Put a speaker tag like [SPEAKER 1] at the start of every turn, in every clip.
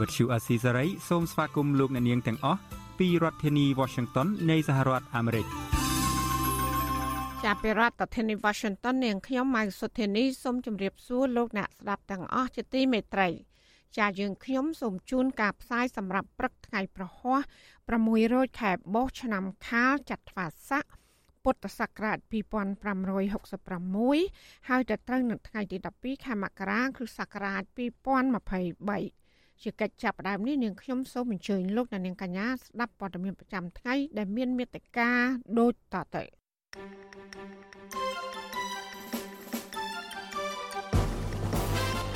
[SPEAKER 1] Azizi Serai ជាភាសាខ្មែរ
[SPEAKER 2] Vuthu Azizi Serai សូមស្វាគមន៍លោកអ្នកនាងទាំងអស់ពីរដ្ឋធានី Washington នៃសហរដ្ឋអាមេរិក។
[SPEAKER 3] ចាប់ពីរដ្ឋធានី Washington នាងខ្ញុំម៉ៅសុធានីសូមជម្រាបសួរលោកអ្នកស្ដាប់ទាំងអស់ជាទីមេត្រីចាយើងខ្ញុំសូមជូនការផ្សាយសម្រាប់ព្រឹកថ្ងៃប្រហ័ស600ខែបោះឆ្នាំខាលចត្វាស័កពុទ្ធសករាជ2566ហើយទៅត្រូវនៅថ្ងៃទី12ខែមករាគ្រិស្តសករាជ2023 ជាកិច្ចចាប់ផ្ដើមនេះនាងខ្ញុំសូមអញ្ជើញលោកអ្នកនាងកញ្ញាស្ដាប់ព័ត៌មានប្រចាំថ្ងៃដែលមានមេត្តាដូចតទៅ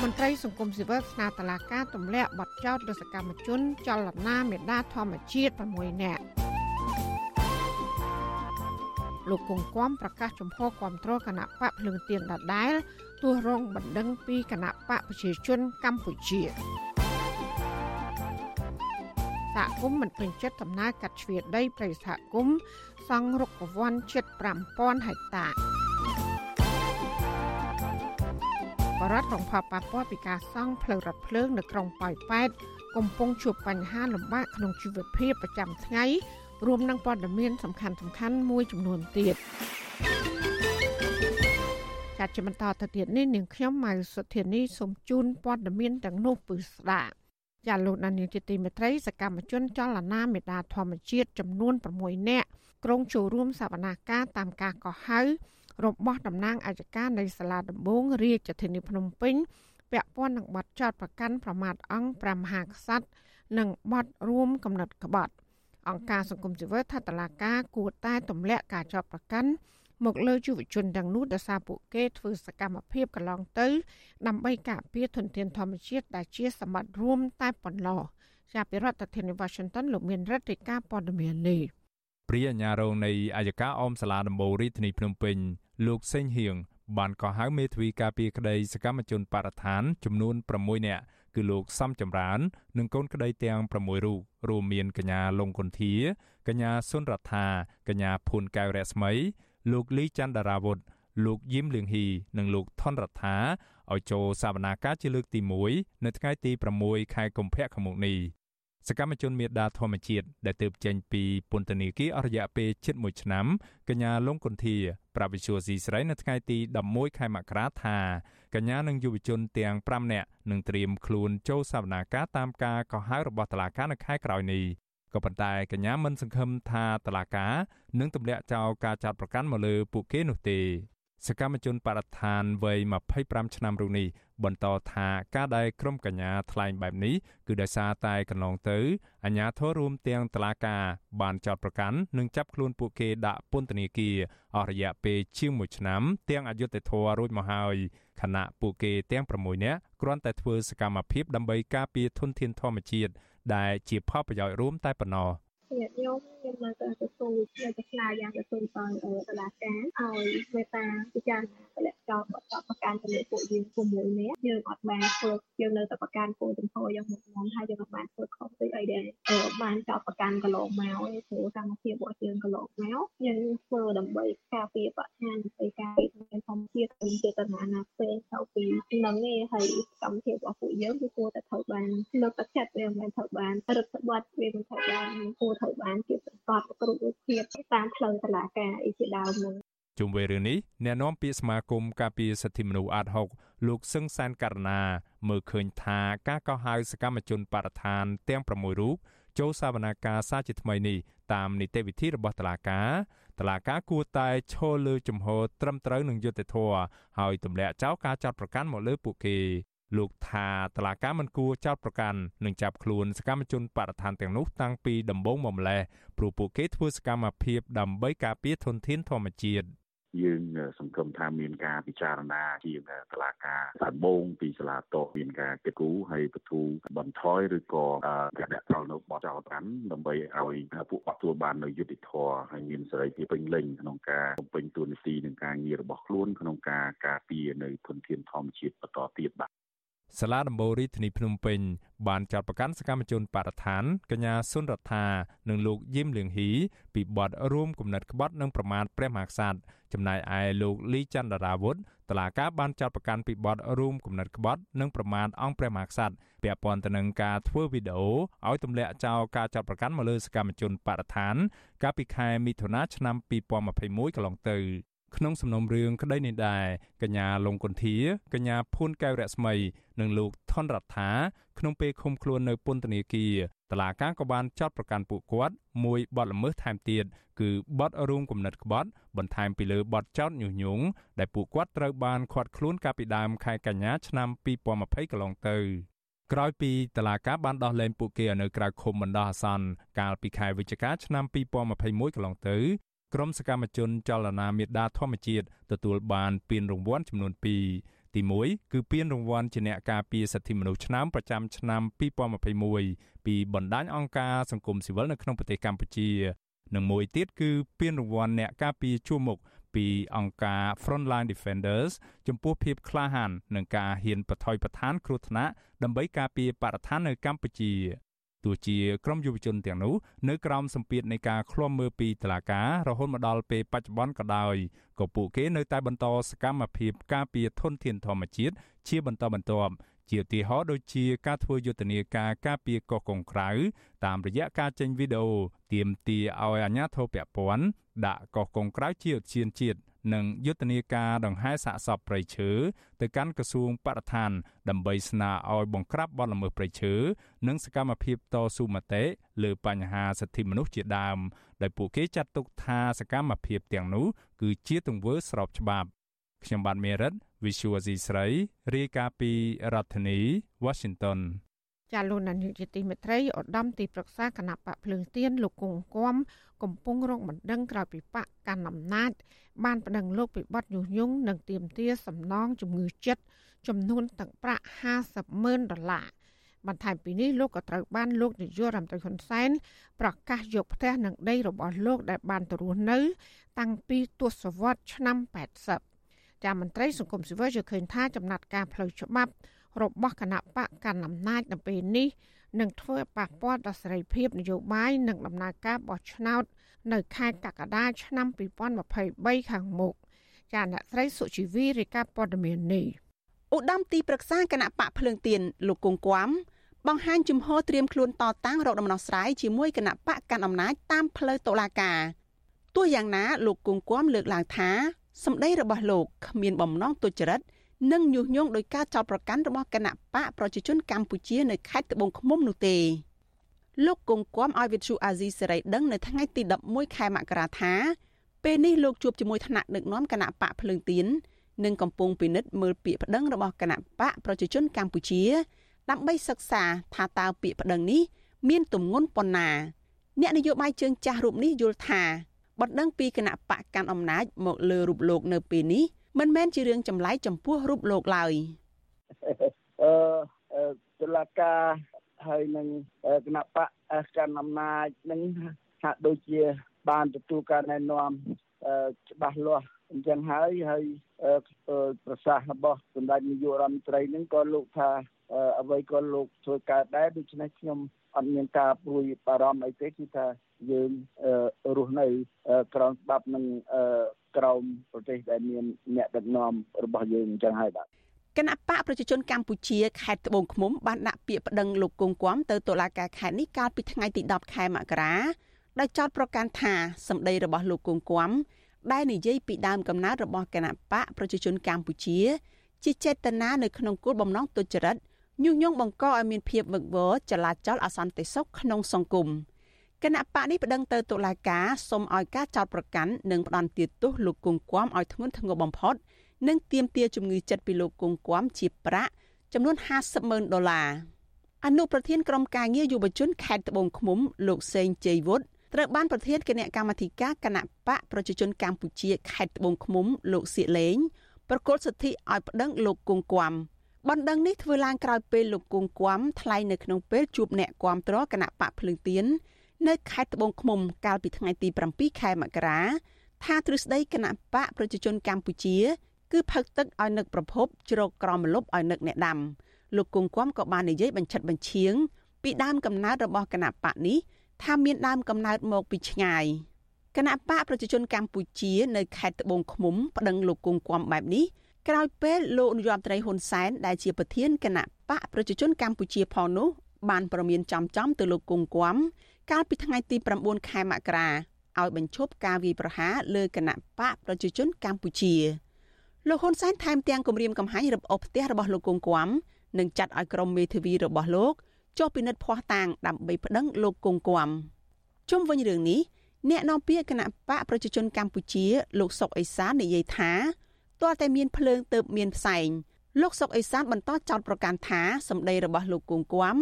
[SPEAKER 3] មន្ត្រីសង្គមស៊ីវិលស្នើតឡាការទម្លាក់បទចោទលើសកម្មជន ចលនាមេដាធម្មជាតិ6នាក់លោកគង្គគំប្រកាសចំហគាំទ្រគណៈបកភ្លើងទៀនដដែលទោះរងបណ្ដឹងពីគណៈបកប្រជាជនកម្ពុជា សហគមន៍មិនពេញចិត្តដំណើរកាត់ជ្រៀតដីប្រៃសហគមន៍សង់រុកវ័នជិត5000ហិកតាបរដ្ឋរងផលប៉ះពាល់ពីការសង់ផ្លូវរថភ្លើងនៅក្រុងប៉ោយប៉ែតកំពុងជួបបញ្ហាលំបាកក្នុងជីវភាពប្រចាំថ្ងៃរួមនឹងព័ត៌មានសំខាន់សំខាន់មួយចំនួនទៀតចាត់ជាបន្តទៅទៀតនេះនាងខ្ញុំម៉ៅសុធានីសូមជូនព័ត៌មានទាំងនោះពឺស្ដាប់ ចាលោកដានីលជាទីមេត្រីសកម្មជនចលនាមេដាធម្មជាតិចំនួន6នាក់ក្រុងចូលរួមសវនាការតាមការកោះហៅរបស់តំណាងអัยការនៃសាលាដំបងរាជធានីភ្នំពេញពាក់ព័ន្ធនឹងបទចោទប្រកាន់ប្រមាថអង្គព្រះមហាក្សត្រនិងបទរួមកំណត់ក្បត់អង្គការសង្គមស៊ីវិលថាតឡាការគួរតែទម្លាក់ការចោទប្រកាន់ មកលើយុវជនទាំងនោះដោយសារពួកគេធ្វើសកម្មភាពកន្លងទៅ ដើម្បីការពារធនធានធម្មជាតិដែលជាសម្បត្តិរួមតែប៉ុណ្ណោះចាប់ពីរដ្ឋធានី Washington លោកមានរដ្ឋាភិការព័ត៌មាននេះ
[SPEAKER 4] ព្រាអាញារងនៃអាយកាអមសាលាដំបូងរាជធានីភ្នំពេញលោកសេងហៀងបានកោះហៅមេធាវីការពីក្តីសកម្មជនបរិស្ថានចំនួន6នាក់គឺលោកសំចម្រើន និងកូនក្តីទាំង6រូបរួមមានកញ្ញាលងគុន្ធាកញ្ញាសុនរដ្ឋាកញ្ញាភួនកែវរស្មី លោកលីច័ន្ទដារាវុធលោកយឹមលៀងហ៊ីនិងលោកថនរដ្ឋាឲ្យចូលសវនាការជាលើកទី1នៅថ្ងៃទី6ខែកុម្ភៈខាងមុខនេះសកម្មជនមេដាធម្មជាតិដែលទើបចេញពីពន្ធនាគារអស់រយៈពេលជិត1ឆ្នាំកញ្ញាលងគុន្ធាប្រាប់វិសុយស៊ីស្រីនៅថ្ងៃទី11ខែមករាថាកញ្ញានិងយុវជនទាំង5នាក់នឹងត្រៀមខ្លួនចូលសវនាការតាមការកោះហៅរបស់តុលាការនៅខែក្រោយនេះ ក៏ប៉ុន្តែកញ្ញាមិនសង្ឃឹមថាតុលាការនឹងទម្លាក់ចោលការចាត់ប្រកាន់មកលើពួកគេនោះទេសកម្មជនបរិស្ថានវ័យ25ឆ្នាំរូបនេះបន្តថាការដែលក្រុមកញ្ញាថ្លែងបែបនេះគឺដោយសារតែកន្លងទៅអាជ្ញាធររួមទាំងតុលាការបានចោទប្រកាន់និងចាប់ខ្លួនពួកគេដាក់ពន្ធនាគារអស់រយៈពេលជាង1ឆ្នាំ ទាំងអយុត្តិធម៌រួចមកហើយខណៈពួកគេទាំង6នាក់គ្រាន់តែធ្វើសកម្មភាពដើម្បីការពារធនធានធម្មជាតិ ដែលជាផលប្រយោជន៍រួមតែប៉ុណ្ណោះ
[SPEAKER 5] ញាតិញោមខ្ញុំនៅតែទទួលនៅតែឆ្លើយយ៉ាងទទួលទៅតុលាការឲ្យមេតាពិចារណាទម្លាក់ចោលបទចោទប្រកាន់ទៅលើពួកយើង6នាក់យើងអត់បានធ្វើយើងនៅតែប្រកាន់គោលចំហយ៉ាងមុតមមហើយយើងអត់បានធ្វើខុសពីអីដែរបានចោទប្រកាន់កន្លងមកឯងព្រោះកម្មភាពរបស់យើងកន្លងមកយើងធ្វើដើម្បីការពារបរិស្ថានដើម្បីការពារធម្មជាតិនិងចេតនាណាផ្សេងទៅពីនឹងឯងហើយកម្មភាពរបស់ពួកយើងគឺគួរតែត្រូវបានលើកទឹកចិត្តវាមិនត្រូវបានរឹតបន្តឹងវាមិនត្រូវបានគួរត្រូវបានជាប្រកបគ្រប់រូបភាពតាមផ្លូវតុលាការអីជាដើមនឹង
[SPEAKER 4] ជុំវិញរឿងនេះអ្នកនាំពាក្យសមាគមការពារសិទ្ធិមនុស្សអាត6លោកសឹងសានករណាមើលឃើញថាការកោះហៅសកម្មជនបរិស្ថានទាំង6រូបចូលសវនាការសាជាថ្មីនេះតាមនីតិវិធីរបស់តុលាការតុលាការគួរតែឈលលើជំហរត្រឹមត្រូវនឹងយុត្តិធម៌ហើយទម្លាក់ចោលការចាត់ប្រកាន់មកលើពួកគេ លោកថាតឡាកាមិនគួរចោតប្រកាន់និងចាប់ខ្លួនសកម្មជនបរិស្ថានទាំងនោះតាំងពីដំបូងមកម្លេះព្រោះពួកគេធ្វើសកម្មភាពដើម្បីការពារធនធានធម្មជាតិ
[SPEAKER 6] យើងសង្ឃឹមថាមានការពិចារណាជាងតឡាការដំបងពីសាលាតោមានការគិតគូរហើយបទូបន្ថយឬក៏ការដាក់ត្រល់នៅបទចោលតាន់ដើម្បីឲ្យពួកគាត់ទទួលបាននៅយុត្តិធម៌ហើយមានសេរីភាពពេញលេញក្នុងការបំពេញតួនាទីនិងការងាររបស់ខ្លួនក្នុងការការពារនៅធនធានធម្មជាតិបន្តទៀតបាទ
[SPEAKER 4] សាលាដំបូងរាជធានីភ្នំពេញបានចាត់ប្រកាន់សកម្មជនបរិស្ថានកញ្ញាសុនរដ្ឋានិងលោកយឹមលៀងហ៊ីពីបទរួមគំនិតក្បត់និងប្រមាថព្រះមហាក្សត្រចំណែកឯលោកលីចន្ទរាវុធតឡាកាបានចាត់ប្រកាន់ពីបទរួមគំនិតក្បត់និងប្រមាថអង្គព្រះមហាក្សត្រពាក់ព័ន្ធទៅនឹងការធ្វើវីដេអូឲ្យទម្លាក់ចោលការចាត់ប្រកាន់មកលើសកម្មជនបរិស្ថានកាលពីខែមិថុនាឆ្នាំ2021កន្លងទៅ ក្នុងសំណុំរឿងក្តីនេះដែរកញ្ញាលងគុន្ធាកញ្ញាភួនកែវរស្មី និងលោកថនរដ្ឋាក្នុងពេលឃុំខ្លួននៅពន្ធនាគារតឡាកាក៏បានចាត់ប្រកាន់ពួកគាត់មួយបទល្មើសថែមទៀតគឺបទរួមគំនិតក្បត់បន្ថែមពីលើបទចោទញុះញង់ដែលពួកគាត់ត្រូវបានឃាត់ខ្លួនកាលពីដើមខែកញ្ញាឆ្នាំ2020កន្លងទៅក្រោយពីតឡាកាបានដោះលែងពួកគេនៅក្រៅឃុំបណ្ដោះអាសន្នកាលពីខែវិច្ឆិកាឆ្នាំ2021កន្លងទៅ ក្រុមសកម្មជនចលនាមេដាធម្មជាតិទទួលបានពានរង្វាន់ចំនួន2ទី1គឺពានរង្វាន់ជាអ្នកការពារសិទ្ធិមនុស្សឆ្នាំប្រចាំឆ្នាំ2021ពីបណ្ដាញអង្គការសង្គមស៊ីវិលនៅក្នុងប្រទេសកម្ពុជានិងមួយទៀតគឺពានរង្វាន់អ្នកការពារជួរមុខពីអង្គការ Frontline Defenders ចំពោះភាពក្លាហាននិងការហ៊ានបន្ថយបន្តានគ្រោះថ្នាក់ដើម្បីការពារបរិស្ថាននៅកម្ពុជា ទោះជាក្រុមយុវជនទាំងនោះនៅក្រោមសម្ពាធនៃការឃ្លាំមើលពីតុលាការរហូតមកដល់ពេលបច្ចុប្បន្នក៏ដោយក៏ពួកគេនៅតែបន្តសកម្មភាពការពារធនធានធម្មជាតិជាបន្តបន្ទាប់ជាឧទាហរណ៍ដូចជាការធ្វើយុទ្ធនាការការពារកោះកុងក្រៅតាមរយៈការចេញវីដេអូទាមទារឲ្យអាជ្ញាធរពាក់ព័ន្ធដាក់កោះកុងក្រៅជាឧទ្យានជាតិនិងយុទ្ធនាការដង្ហែសាកសពព្រៃឈើទៅកាន់ក្រសួងបរិស្ថាន ដើម្បីស្នើឲ្យបង្ក្រាបបទល្មើសព្រៃឈើនិងសកម្មភាពតស៊ូមតិលើបញ្ហាសិទ្ធិមនុស្សជាដើមដែលពួកគេចាត់ទុកថាសកម្មភាពទាំងនោះគឺជាទង្វើស្របច្បាប់ខ្ញុំបាទមេរិត Visual C ស្រីរាយការណ៍ពីរដ្ឋធានី Washington
[SPEAKER 3] ចាលោកនាយកជាទីមេត្រីឧត្តមទីប្រឹក្សាគណៈបកភ្លើងទៀនលោកគង់គំកំពុងរងបណ្ដឹងក្រោយពីបកកាន់អំណាចបានប្តឹងលោកពីបទញុះញង់និងទាមទារសំណងជំងឺចិត្តចំនួនទាំងប្រាក់50ម៉ឺនដុល្លារបន្ថែមពីនេះលោកក៏ត្រូវបានលោកនាយករដ្ឋមន្ត្រីហ៊ុនសែនប្រកាសយកផ្ទះនិងដីរបស់លោកដែលបានទៅរស់នៅ តាំងពីទសវត្សរ៍ឆ្នាំ80ចាមន្ត្រីសង្គមស៊ីវិលយល់ឃើញថាចំណាត់ការផ្លូវច្បាប់ របស់គណៈបកកណ្ដាលអំណាចនៅពេលនេះនឹងធ្វើប៉ះពាល់ដល់សេរីភាពនយោបាយនិងដំណើរការបោះឆ្នោត នៅខែកក្កដាឆ្នាំ2023ខាងមុខចាអ្នកស្រីសុជីវីរាយការណ៍ព័ត៌មាននេះ
[SPEAKER 7] ឧត្តមទីប្រឹក្សាគណៈបកភ្លើងទៀនលោកគង់គួមបង្ហាញជំហរត្រៀមខ្លួនតតាំងរកដំណោះស្រាយជាមួយគណៈបកកាន់អំណាចតាមផ្លូវតុលាការទោះយ៉ាងណាលោកគង់គួមលើកឡើងថាសម្ដីរបស់លោកគ្មានបំណងទុច្ចរិត និងញុះញង់ដោយការចោទប្រកាន់របស់គណៈបកប្រជាជនកម្ពុជានៅខេត្តត្បូងឃ្មុំនោះទេលោកគង់គំឲ្យវិទ្យុអាស៊ីសេរីដឹងនៅថ្ងៃទី11ខែមករាថាពេលនេះលោកជួបជាមួយថ្នាក់ដឹកនាំគណៈបកភ្លើងទៀននិងកំពុងពិនិត្យមើលពាក្យប្តឹងរបស់គណៈបកប្រជាជនកម្ពុជា ដើម្បីសិក្សាថាតើពាក្យប្តឹងនេះមានទម្ងន់ប៉ុណ្ណាអ្នកនយោបាយជើងចាស់រូបនេះយល់ថាបណ្ដឹងពីគណៈបកកាន់អំណាចមកលើរូបលោកនៅពេលនេះ មិនមែនជារឿងចម្លែកចំពោះរូបលោកឡើយ
[SPEAKER 8] អឺតុលាការហើយនឹងគណៈបកកាន់អំណាចនឹងហាក់ដូចជាបានទទួលការណែនាំច្បាស់លាស់អញ្ចឹងហើយហើយប្រសាសន៍របស់សម្ដេចនាយករដ្ឋមន្ត្រីនឹងក៏លោកថាអ្វីក៏លោកធ្វើកើតដែរដូច្នេះខ្ញុំអត់មានការព្រួយបារម្ភអីទេគឺថា យើងរស់នៅក្រោមច្បាប់និងក្រោមប្រទេសដែលមានអ្នកដឹកនាំរបស់យើងអញ្ចឹងហើយបាទ
[SPEAKER 7] គណៈបកប្រជាជនកម្ពុជាខេត្តត្បូងឃ្មុំបានដាក់ពាក្យប្តឹងលោកគង់គំទៅតុលាការខេត្តនេះកាលពីថ្ងៃទី10ខែមករាដោយចោទប្រកាន់ថាសម្ដីរបស់លោកគង់គំដែលនិយាយពីដើមកំណើតរបស់គណៈបកប្រជាជនកម្ពុជាជាចេតនានៅក្នុងគោលបំណងទុច្ចរិតញុះញង់បង្កឲ្យមានភាពវឹកវរចលាចលអសន្តិសុខក្នុងសង្គម គណៈបកនេះប្តឹងទៅតុលាការសុំឲ្យការចោទប្រកាន់និងផ្តន្ទាទោសលោកគង់គំឲ្យធ្ងន់ធ្ងរបំផុត និងទាមទារជំងឺចិត្តពីលោកគង់គំជាប្រាក់ចំនួន50ម៉ឺនដុល្លារអនុប្រធានក្រុមការងារយុវជនខេត្តត្បូងឃ្មុំ លោកសេងជ័យវុឌ្ឍត្រូវបានប្រធានគណៈកម្មាធិការគណៈបកប្រជាជនកម្ពុជាខេត្តត្បូងឃ្មុំ លោកសៀកលេងប្រកល់សិទ្ធិឲ្យប្តឹងលោកគង់គួមបណ្ដឹងនេះធ្វើឡើងក្រោយពេលលោកគង់គួមថ្លែងនៅក្នុងពេលជួបអ្នកគាំទ្រគណៈបកភ្លើងទៀន នៅខេត្តត្បូងឃ្មុំកាលពីថ្ងៃទី7ខែមករាថាទ្រឹស្ដីគណៈបកប្រជាជនកម្ពុជា គឺផឹកទឹកឲ្យនឹកប្រភពជ្រកក្រមលុបឲ្យនឹកអ្នកដាំលោកគង់គួមក៏បាននិយាយបញ្ឆិតបញ្ឈៀងពីដើមកំណើតរបស់គណៈបកនេះថាមានដើមកំណើតមកពីឆ្ងាយគណៈបកប្រជាជនកម្ពុជា នៅខេត្តត្បូងឃ្មុំប្តឹងលោកគង់គួមបែបនេះក្រោយពេលលោកនាយរដ្ឋមន្ត្រីហ៊ុនសែនដែលជាប្រធានគណៈបកប្រជាជនកម្ពុជាផងនោះបានប្រមានចំចំទៅលោកគង់គួម កាលពីថ្ងៃទី9ខែមករាឲ្យបញ្ឈប់ការវាយប្រហារលើគណៈបកប្រជាជនកម្ពុជាលោកហ៊ុនសែនថែមទាំងគម្រាមកំហែងរឹបអូសផ្ទះរបស់លោកគង់គួមនិងចាត់ឲ្យក្រុមមេធាវីរបស់លោកចុះពិនិត្យភ័ស្តុតាងដើម្បីប្តឹងលោកគង់គួមជុំវិញរឿងនេះអ្នកនាំពាក្យគណៈបកប្រជាជនកម្ពុជា លោកសុកអេសាននិយាយថាទាល់តែមានភ្លើងទៅមានផ្សែងលោកសុកអេសានបន្តចោទប្រកាន់ថាសម្ដីរបស់លោកគង់គួម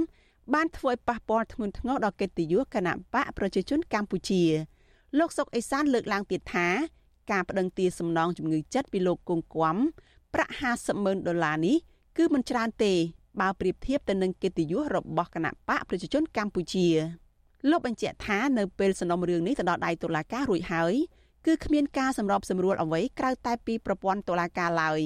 [SPEAKER 7] បានធ្វើឲ្យប៉ះពាល់ធ្ងន់ធ្ងរដល់កិត្តិយសគណៈបកប្រជាជនកម្ពុជាលោកសុកអេសានលើកឡើងទៀតថាការប្តឹងទាសំណងជំងឺចិត្តពីលោកគង់គួមប្រាក់50ម៉ឺនដុល្លារនេះគឺមិនច្រើនទេបើប្រៀបធៀបទៅនឹងកិត្តិយសរបស់គណៈបកប្រជាជនកម្ពុជាលោកបញ្ជាក់ថានៅពេលសំណុំរឿងនេះទៅដល់ដៃតុលាការរួចហើយគឺគ្មានការសម្របសម្រួលអ្វីក្រៅតែពីប្រព័ន្ធតុលាការឡើយ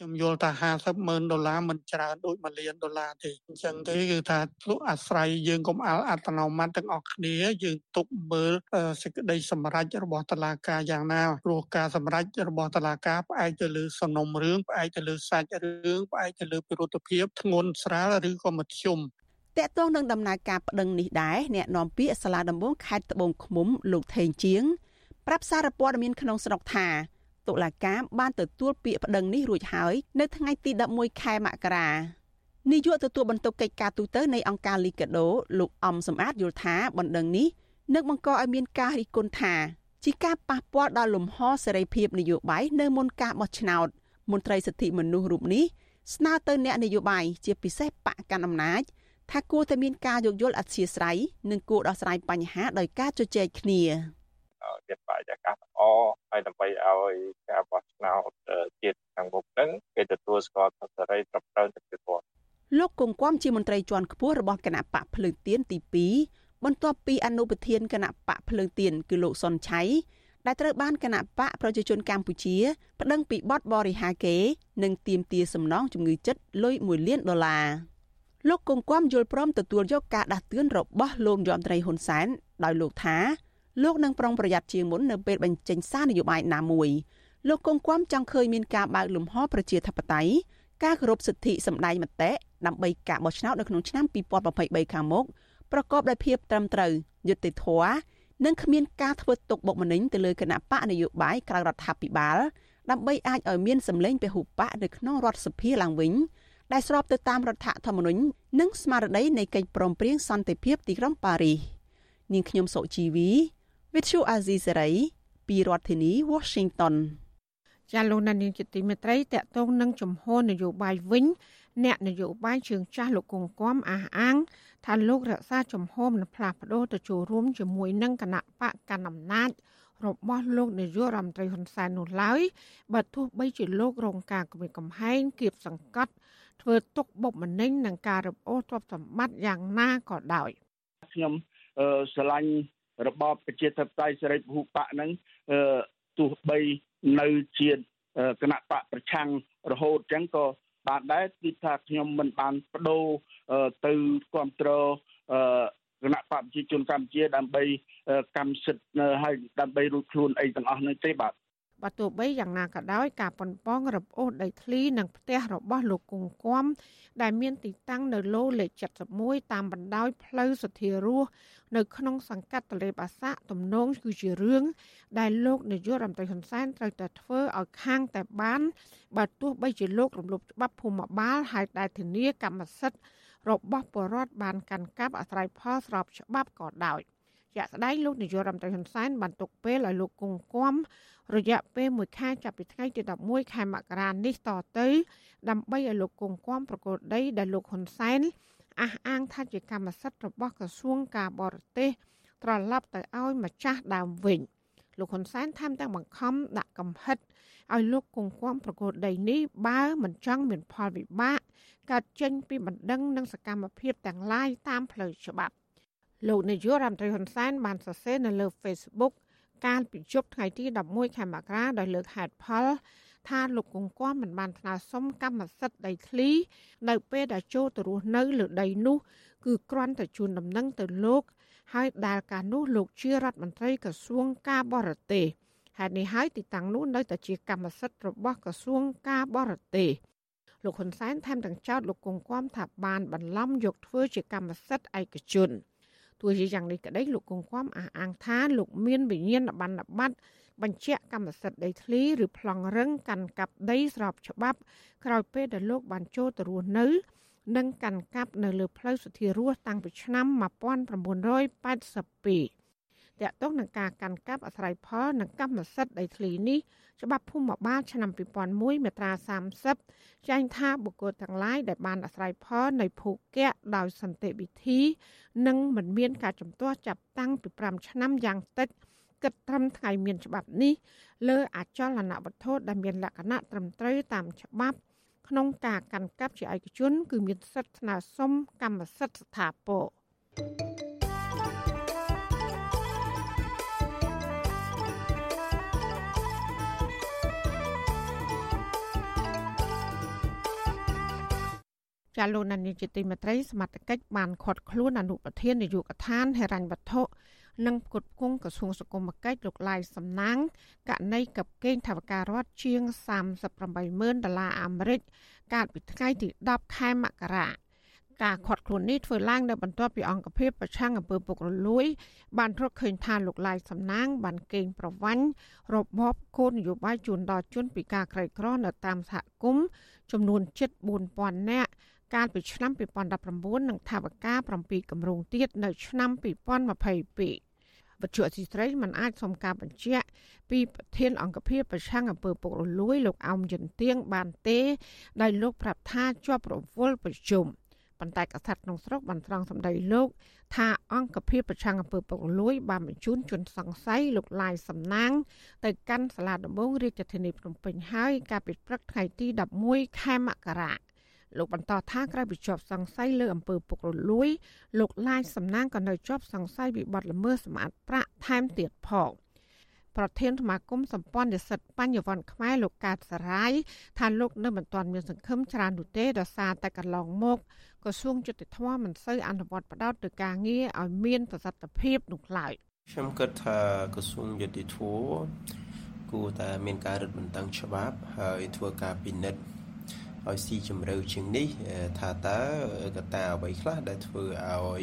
[SPEAKER 9] ខ្ញុំយល់ថា50ម៉ឺនដុល្លារមិនច្រើនដូច1លានដុល្លារទេអញ្ចឹងទេគឺថាលោកអាស្រ័យយើងកុំអល់អត្តនោម័តទាំងអស់គ្នាយើងទុកមើលសេចក្តីសម្រេចរបស់តុលាការយ៉ាងណាព្រោះការសម្រេចរបស់តុលាការផ្អែកទៅលើសំណុំរឿងផ្អែកទៅលើសាច់រឿងផ្អែកទៅលើពិរុទ្ធភាពធ្ងន់ស្រាលឬក៏មធ្យម
[SPEAKER 7] តកតងនឹងដំណើរការប្តឹងនេះដែរអ្នកនាំពាក្យសាលាដំបងខេត្តត្បូងឃ្មុំលោកថេងជាង ប្រាប់សារព័ត៌មានក្នុងស្រុកថា តុលាការបានទទួលពាក្យប្តឹងនេះរួចហើយនៅថ្ងៃទី11ខែមករានាយកទទួលបន្ទុកកិច្ចការទូតនៃអង្គការលីកាដូលោកអំសំអាតយល់ថាបណ្ដឹងនេះនឹងបង្កឲ្យមានការរិះគន់ថាជាការប៉ះពាល់ដល់លំហសេរីភាពនយោបាយនៅមុនការបោះឆ្នោតមន្ត្រីសិទ្ធិមនុស្សរូបនេះស្នើទៅអ្នកនយោបាយជាពិសេសបកកាន់អំណាចថាគួរតែមានការយោគយល់អធិស្ឋាននិងគួរដោះស្រាយបញ្ហាដោយការជជែកគ្នា
[SPEAKER 10] ទៀតបរិយាកាសល្អហើយដើម្បីឲ្យការបោះឆ្នោតជាតិខាងមុខហ្នឹងគេទទួលស្គាល់ថាសេរីត្រឹមត្រូវទៅទៀត
[SPEAKER 7] លោកគង់គំជាមន្ត្រីជាន់ខ្ពស់របស់គណៈបកភ្លើងទៀនទី2បន្ទាប់ពីអនុប្រធានគណៈបកភ្លើងទៀនគឺលោកសុនឆៃដែលត្រូវបានគណៈបកប្រជាជនកម្ពុជាប្តឹងពីបទបរិហាគេនិងទាមទារសំណងជំងឺចិត្តលុយ1លានដុល្លារលោកគង់គំយល់ព្រមទទួលយកការដាស់តឿនរបស់លោកយមត្រីហ៊ុនសែនដោយលោកថា លោកនឹងប្រុងប្រយ័ត្នជាងមុននៅពេលបញ្ចេញសារនយោបាយណាមួយលោកគង់គំចង់ឃើញមានការបើកលំហប្រជាធិបតេយ្យការគោរពសិទ្ធិសម្ដែងមតិដើម្បីការបោះឆ្នោតនៅក្នុងឆ្នាំ2023ខាងមុខប្រកបដោយភាពត្រឹមត្រូវយុត្តិធម៌និងគ្មានការធ្វើទុកបុកម្នេញទៅលើគណៈបកនយោបាយក្រៅរដ្ឋាភិបាលដើម្បីអាចឲ្យមានសម្លេងពហុបកនៅក្នុងរដ្ឋសភាឡើងវិញដែលស្របទៅតាមរដ្ឋធម្មនុញ្ញនិងស្មារតីនៃកិច្ចព្រមព្រៀងសន្តិភាពទីក្រុងប៉ារីសនាងខ្ញុំសុជីវី វិទ្យុអាស៊ីសេរីពីរដ្ឋធានី Washington
[SPEAKER 3] ចាលោកនាងជាទីមេត្រីតកតងនឹងជំហរនយោបាយវិញ អ្នកនយោបាយជើងចាស់លោកគង្គគំអះអាងថាលោករក្សាជំហរមិនផ្លាស់ប្ដូរទៅចូលរួមជាមួយនឹងគណៈបកកណ្ដាលអំណាចរបស់លោកនាយករដ្ឋមន្ត្រីហ៊ុនសែននោះឡើយបើទោះបីជាលោករងការគំរាមកំហែងគៀបសង្កត់ធ្វើទុកបុកម្នេញនឹងការរំអូសទ្រព្យសម្បត្តិយ៉ាងណាក៏ដោយ
[SPEAKER 8] ខ្ញុំស្រឡាញ់ របបប្រជាធិបតេយ្យសេរីពហុបកហ្នឹងទោះបីនៅជាគណៈបកប្រឆាំងរហូតអញ្ចឹងក៏បានដែរគឺថាខ្ញុំមិនបានបដូរទៅគ្រប់គ្រងគណៈបកប្រជាជនកម្ពុជាដើម្បីកម្មសិទ្ធិហើយដើម្បីរួចខ្លួនអីទាំងអស់នោះទេបាទ
[SPEAKER 3] បើទោះបីយ៉ាងណាក៏ដោយការប៉ុនប៉ងរឹបអូសដីធ្លីនិងផ្ទះរបស់លោកគង់គំដែលមានទីតាំងនៅលោលេខ71តាមបណ្ដោយផ្លូវសធារស់នៅក្នុងសង្កាត់តលេបអាសាទំនងគឺជារឿងដែលលោកនាយករដ្ឋមន្ត្រីហ៊ុនសែនត្រូវតែធ្វើឲ្យខាងតែបានបើទោះបីជាលោករំលោភច្បាប់ភូមិបាលហើយដែលធានាកម្មសិទ្ធិរបស់ពលរដ្ឋបានកាន់កាប់អាស្រ័យផលស្របច្បាប់ក៏ដោយ ជាក់ស្ដែងលោកនាយករដ្ឋមន្ត្រីហ៊ុនសែនបានទុកពេលឲ្យលោកគង់គំរយៈពេល1ខែចាប់ពីថ្ងៃទី11ខែមករានេះតទៅ ដើម្បីឲ្យលោកគង់គំប្រកួតដីដែលលោកហ៊ុនសែនអះអាងថាជាកម្មសិទ្ធិរបស់ក្រសួងការបរទេសត្រឡប់ទៅឲ្យម្ចាស់ដើមវិញលោកហ៊ុនសែនថែមទាំងបង្ខំដាក់កំហិតឲ្យលោកគង់គំប្រកួតដីនេះបើមិនចង់មានផលវិបាកកើតចេញពីបណ្ដឹងនិងសកម្មភាពទាំងឡាយតាមផ្លូវច្បាប់ លោកនាយករដ្ឋមន្ត្រីហ៊ុនសែនបានសរសេរនៅលើ Facebook កាលពីយប់ថ្ងៃទី11ខែមករាដោយលើកហេតុផល ថាលោកគង្គំមិនបានថ្នើសុំកម្មសិទ្ធិដីធ្លី នៅពេលដែលចូលទៅរស់នៅលើដីនោះ គឺគ្រាន់តែជូនដំណឹងទៅលោក ហើយដែលកាលនោះលោកជារដ្ឋមន្ត្រីក្រសួងការបរទេសហេតុនេះហើយទីតាំងនោះនៅតែជាកម្មសិទ្ធិរបស់ក្រសួងការបរទេសលោកហ៊ុនសែនថែមទាំងចោទលោកគង្គំថាបានបន្លំយកធ្វើជាកម្មសិទ្ធិឯកជន ទោះជាយ៉ាងនេះក្តីលោកគង្គំអះអាងថាលោកមានវិញ្ញាណប័ណ្ណបត្របញ្ជាក់កម្មសិទ្ធិដីធ្លីឬប្លង់រឹងកាន់កាប់ដីស្របច្បាប់ក្រោយពេលដែលលោកបានចូលទៅរស់នៅ និងកាន់កាប់នៅលើផ្លូវសុធារស់តាំងពីឆ្នាំ1982 តកតងនឹងការកាន់កាប់អាស្រ័យផលនិងកម្មសិទ្ធិដីធ្លីនេះច្បាប់ភូមិបាលឆ្នាំ2001មាត្រា30ចែងថាបុគ្គលទាំងឡាយដែលបានអាស្រ័យផលនៃភូកៈដោយសន្តិវិធីនិងមិនមានការជំទាស់ចាប់តាំងពី5ឆ្នាំយ៉ាងតិចគិតត្រឹមថ្ងៃមានច្បាប់នេះលើអចលនវត្ថុដែលមានលក្ខណៈត្រឹមត្រូវតាមច្បាប់ក្នុងការកាន់កាប់ជាឯកជន គឺមានសិទ្ធិស្នើសុំកម្មសិទ្ធិស្ថាពរ thank you ចាលោកណានីជាទីមេត្រីសមត្ថកិច្ចបានខាត់ខ្លួនអនុប្រធាននាយកដ្ឋានហិរញ្ញវត្ថុនិងផ្គត់ផ្គង់ក្រសួងសង្គមគិច្ចលោកឡាយសំណាងករណីកັບកេងថវិការដ្ឋជាង380000ដុល្លារអាមេរិកកាលពីថ្ងៃទី10ខែមករាការខាត់ខ្លួននេះធ្វើឡើងនៅបន្ទាប់ពីអង្គភាពប្រឆាំងអំពើពុករលួយ បានរកឃើញថាលោកឡាយសំណាង បានកេងប្រវ័ញ្ចរបបគោលនយោបាយជូនដល់ជនពិការក្រីក្រនៅតាមសហគមន៍ចំនួនជិត4000នាក់ កាលពីឆ្នាំ2019និងថាវការ7គម្រោងទៀតនៅឆ្នាំ2022វត្ថុអសីស្រីមិនអាចសុំការបញ្ជាក់ពីប្រធានអង្គភិបប្រឆាំងអំពើពុករលួយលោកអោមយន្តទៀងបានទេ ដោយលោកប្រាប់ថាជាប់រវល់ប្រជុំប៉ុន្តែកថាក្នុងស្រុកបានត្រង់សម្ដីលោក ថាអង្គភាពប្រឆាំងអំពើពុករលួយ បានបញ្ជូនជនសង្ស័យលោកឡាយសំណាង ទៅកាន់សាលាដំបងរាជធានីភ្នំពេញហើយកាលពីព្រឹកថ្ងៃទី11ខែមករា លោកបន្តថាក្រៅពីជាប់សង្ស័យលើអំពើពុករលួយលោកឡាយសំណាងក៏នៅជាប់សង្ស័យវិបត្តិល្មើសសម្អាតប្រាក់ថែមទៀតផងប្រធានសមាគមសម្ព័ន្ធនិស្សិតបញ្ញវន្តខ្មែរលោកកាតសរាយថាលោកនៅមិនទាន់មានសង្ឃឹមច្រើននោះទេដោយសារតែកន្លងមកក្រសួងយុតិធម៌មិនសូវអនុវត្តផ្ដោតទៅការងារឲ្យមានប្រសិទ្ធភាពនោះឡើយ
[SPEAKER 11] ខ្ញុំគិតថាក្រសួងយុតិធម៌គួរតែមានការរឹតបន្តឹងច្បាប់ហើយធ្វើការពិនិត្យ ឲ្យស៊ីជម្រៅជាងនេះថាតើកត្តាអ្វីខ្លះដែលធ្វើឲ្យ